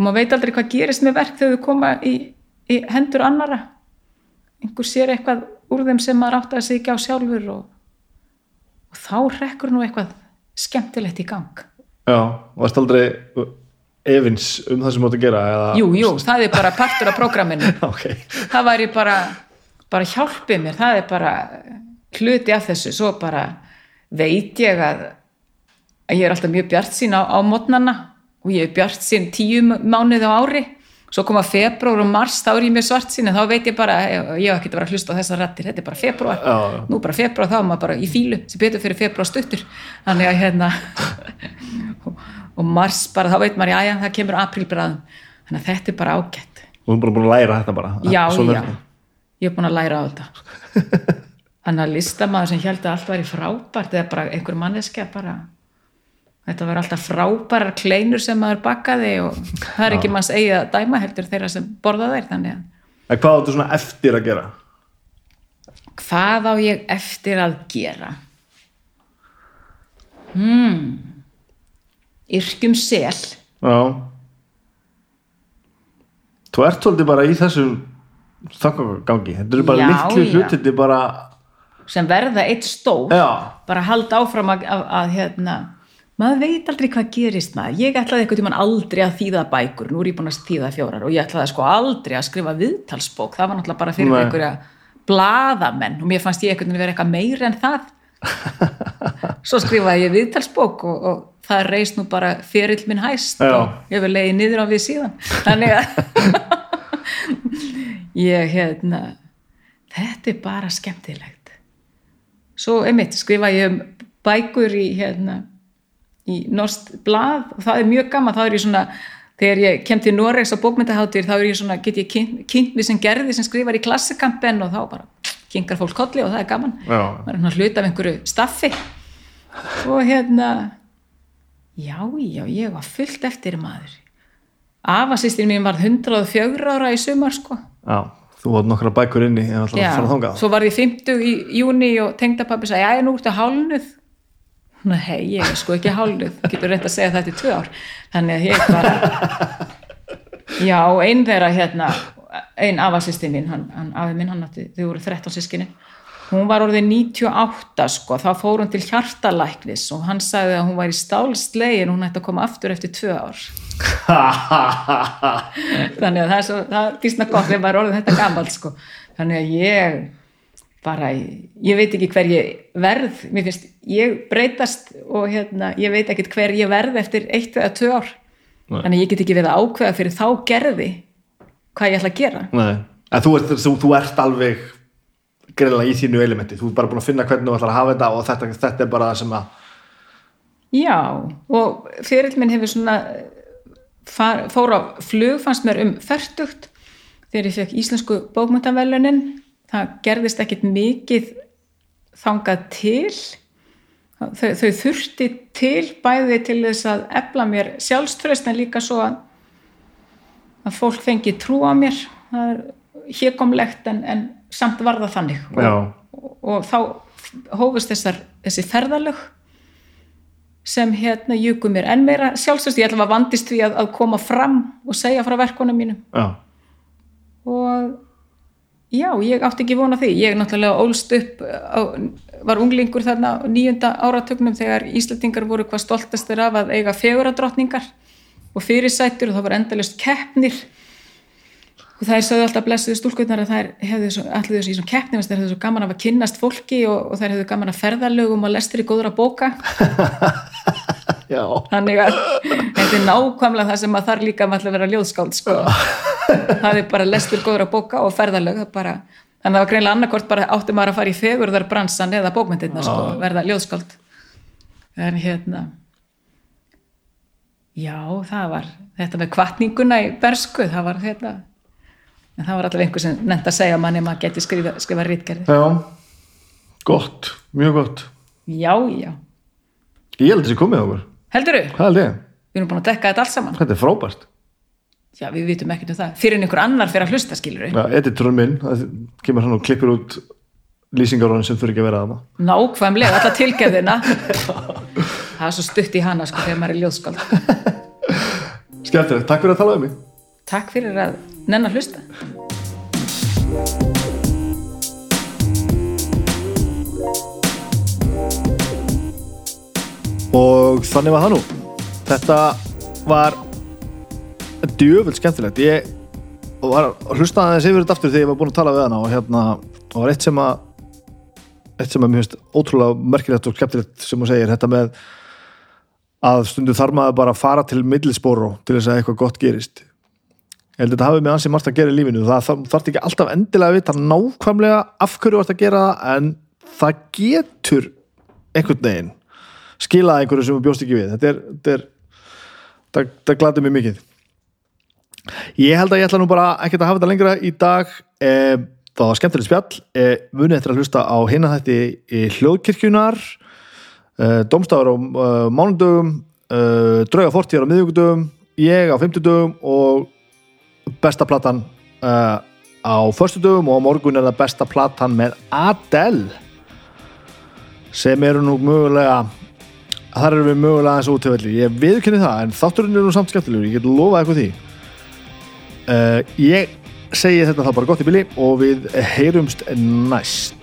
og maður veit aldrei hvað gerist með verk þegar þau koma í, í hendur annara einhver sér eitthvað úr þeim sem maður átti að ekki á sjálfur og, og þá rekkur nú eitthvað skemmtilegt í gang. Já varst aldrei efins um það sem átt að gera eða, jú, jú, það er bara partur af prógraminu. Ok, það væri bara bara hjálpið mér, það er bara hluti af þessu, svo bara veit ég að, að ég er alltaf mjög bjart sín á, á mótnana og ég er bjart sín tíu mánuði á ári. Svo koma februar og mars, þá er ég mjög svart sín en þá veit ég bara, ég hef ekki vera að hlusta á þessar rættir, þetta er bara februar Já, nú bara februar, þá er maður bara í fílu sem betur fyrir februar stuttur. Þannig að hérna og, og mars bara, þá veit maður, já, já, það kemur aprílbræðum þannig að þetta er bara ágætt. Þú er bara búin að læra þetta bara. Já, já, ég er búin að læra á þetta þannig að listamaður sem held að allt væri frábært eða bara einhver manneskja bara. Þetta var alltaf frábærar kleinur sem maður bakaði og það er ekki manns eigið að dæma heldur þeirra sem borða þeir þannig að en hvað áttu svona eftir að gera? Hvað á ég eftir að gera? Hmm. Yrkjum sel. Já. Þú ert svolítið bara í þessum þakkagangi, þetta eru bara Já, litlu já. hlutinni bara sem verða eitt stór já, bara halda áfram að, að, að hérna, maður veit aldrei hvað gerist maður, ég ætlaði eitthvað tímann aldrei að þýða bækur, nú er ég búin að þýða fjórar og ég ætlaði sko aldrei að skrifa viðtalsbók. Það var náttúrulega bara fyrir Nei. einhverja blaðamenn og mér fannst ég veginn vera eitthvað meira en það. Svo skrifaði ég viðtalsbók og, og það reist nú bara ferill minn hæst Já. og ég vil leiði niður á við síðan. Þannig að ég hérna þetta er bara skemmtilegt svo einmitt skrifa ég um bækur í hérna í Norst blað. Og það er mjög gaman þá er ég svona, þegar ég kem til Noregs á bókmyndaháttir þá er ég svona, get ég kynnt, við sem gerði sem skrifar í klassikampen og þá bara kynkar fólk kolli og það er gaman. Já. maður er svona hlut af einhverju staffi. Og hérna já, já, ég var fullt eftir maður. Afasýstin mín var 104 ára í sumar sko. Já, þú átt nokkra bækur inni en alltaf að fara þangað. Svo var ég 50 í júni og tengdapappi sagði, já, nú ertu hálnuð Nei, ég er sko ekki hálnuð getur reynt að segja þetta í tvö ár. Þannig að ég bara já, einn þeirra hérna einn afasýsti mín, hann, hann afi minn hann átti, þau voru 13 sískinni hún var orðið 98 sko þá fór hún til hjartalæknis og hann sagði að hún var í stálslegin hún ætti að koma aftur eftir tvö ár þannig að það er svo það er býstna gott þegar maður orðið þetta gamalt sko. þannig að ég bara, ég veit ekki hver ég verð, mér finnst, ég breytast og hérna, ég veit ekkit hver ég verð eftir eitt eða tvö ár Nei. þannig að ég get ekki verið að ákveða fyrir þá gerði hvað ég ætla að gera Nei. en þú ert, þú, þú ert alveg greinlega í þínu elementi. Þú ert bara búin að finna hvernig þú ætlar að hafa þetta og þetta, þetta er bara það sem að Já, og fyrirl minn hefur svona far, fór á flug, fannst mér um færtugt þegar ég fekk íslensku bókmyndavelunin það gerðist ekkit mikið þangað til. Þau, þau þurfti til bæði til þess að efla mér sjálfströst en líka svo að, að fólk fengi trú á mér. Það er hérkomlegt en, en samt var það þannig. Og, og, og þá hófust þessar, þessi ferðalög sem hérna júku mér en meira sjálfstöðst, ég ætla að vandist því að, að koma fram og segja frá verkonum mínum. Já, og já, ég átti ekki vona því. Ég náttúrulega ólst upp á, var unglingur þarna nýjunda áratögnum þegar Íslandingar voru hvað stoltastir af að eiga feguradrottningar og fyrirsættur og það var endalust keppnir og það er sögðu alltaf blessuðu stúlkutnar að þær hefðu allir þessu í svona keppni þær hefðu svo gaman af að kynnast fólki og, og þær hefðu gaman að ferðalögum og lestri góðra bóka. Þannig að þetta er nákvæmlega það sem að þar líka maður að vera ljóðskáld sko. það er bara lestur góður að bóka og ferðalög það er bara, en það var greinlega annarkort bara átti maður að fara í fegurðar bransan eða bókmyndirna sko, verða ljóðskáld. En hérna já, það var þetta með kvartninguna í bersku það var hérna en það var alltaf einhver sem nefnt að segja manni maður geti skrifa, skrifa rítgerði já. Gott, mjög gott. Já, já, ég held þessi komið á okkur, heldurðu? hvað held ég? við erum búin að dekka þetta allt saman. Þetta er frábært. Já, við vitum ekkert um það, fyrir einhver annar fyrir að hlusta skilur já, editorinn minn, það kemur hann og klippir út lýsingarónin sem þurfi ekki að vera að það nákvæmlega, alla tilgerðina. Það er svo stutt í hana sko þegar maður er ljóðskáld. Skemmtilegt, takk fyrir að tala um mig. Takk fyrir að nenn að hlusta. Og þannig var það nú. Þetta var djöfull skemmtilegt. Ég var að hlusta aðeins yfir þetta aftur þegar ég var búin að tala við hana og hérna það var eitt sem að eitt sem að mér finnst ótrúlega merkilegt og skemmtilegt sem hún segir, þetta með að stundum þarf maður bara að fara til millisbóru til þess að eitthvað gott gerist ég held að þetta hafi með ansi margt að gera í lífinu. Það þarf ekki alltaf endilega að vita nákvæmlega af hverju vart að gera það en það getur einhvern veginn skilað einhverju sem við bjóst ekki við. Þetta er, þetta er það, glæði mig mikið. Ég held að ég ætla nú bara ekkert að hafa þetta lengra í dag. Eh, það var skemmtilegt spjall. Eh, munið eftir að hlusta á hinna þetta í hljóðkirkjunar eh, domstafur á mánudögum. Eh, drauga fortíðar á miðugudögum ég á fimmtudögum og besta platan eh, á förstudögum og á morgun er það besta platan með Adele sem eru nú mögulega þar erum við mögulega aðeins útöfelli ég viðkynni það, en þátturinn er nú samt skemmtilegur ég get lofað eitthvað því. Uh, ég segi þetta þá bara gott í bili og við heyrumst næst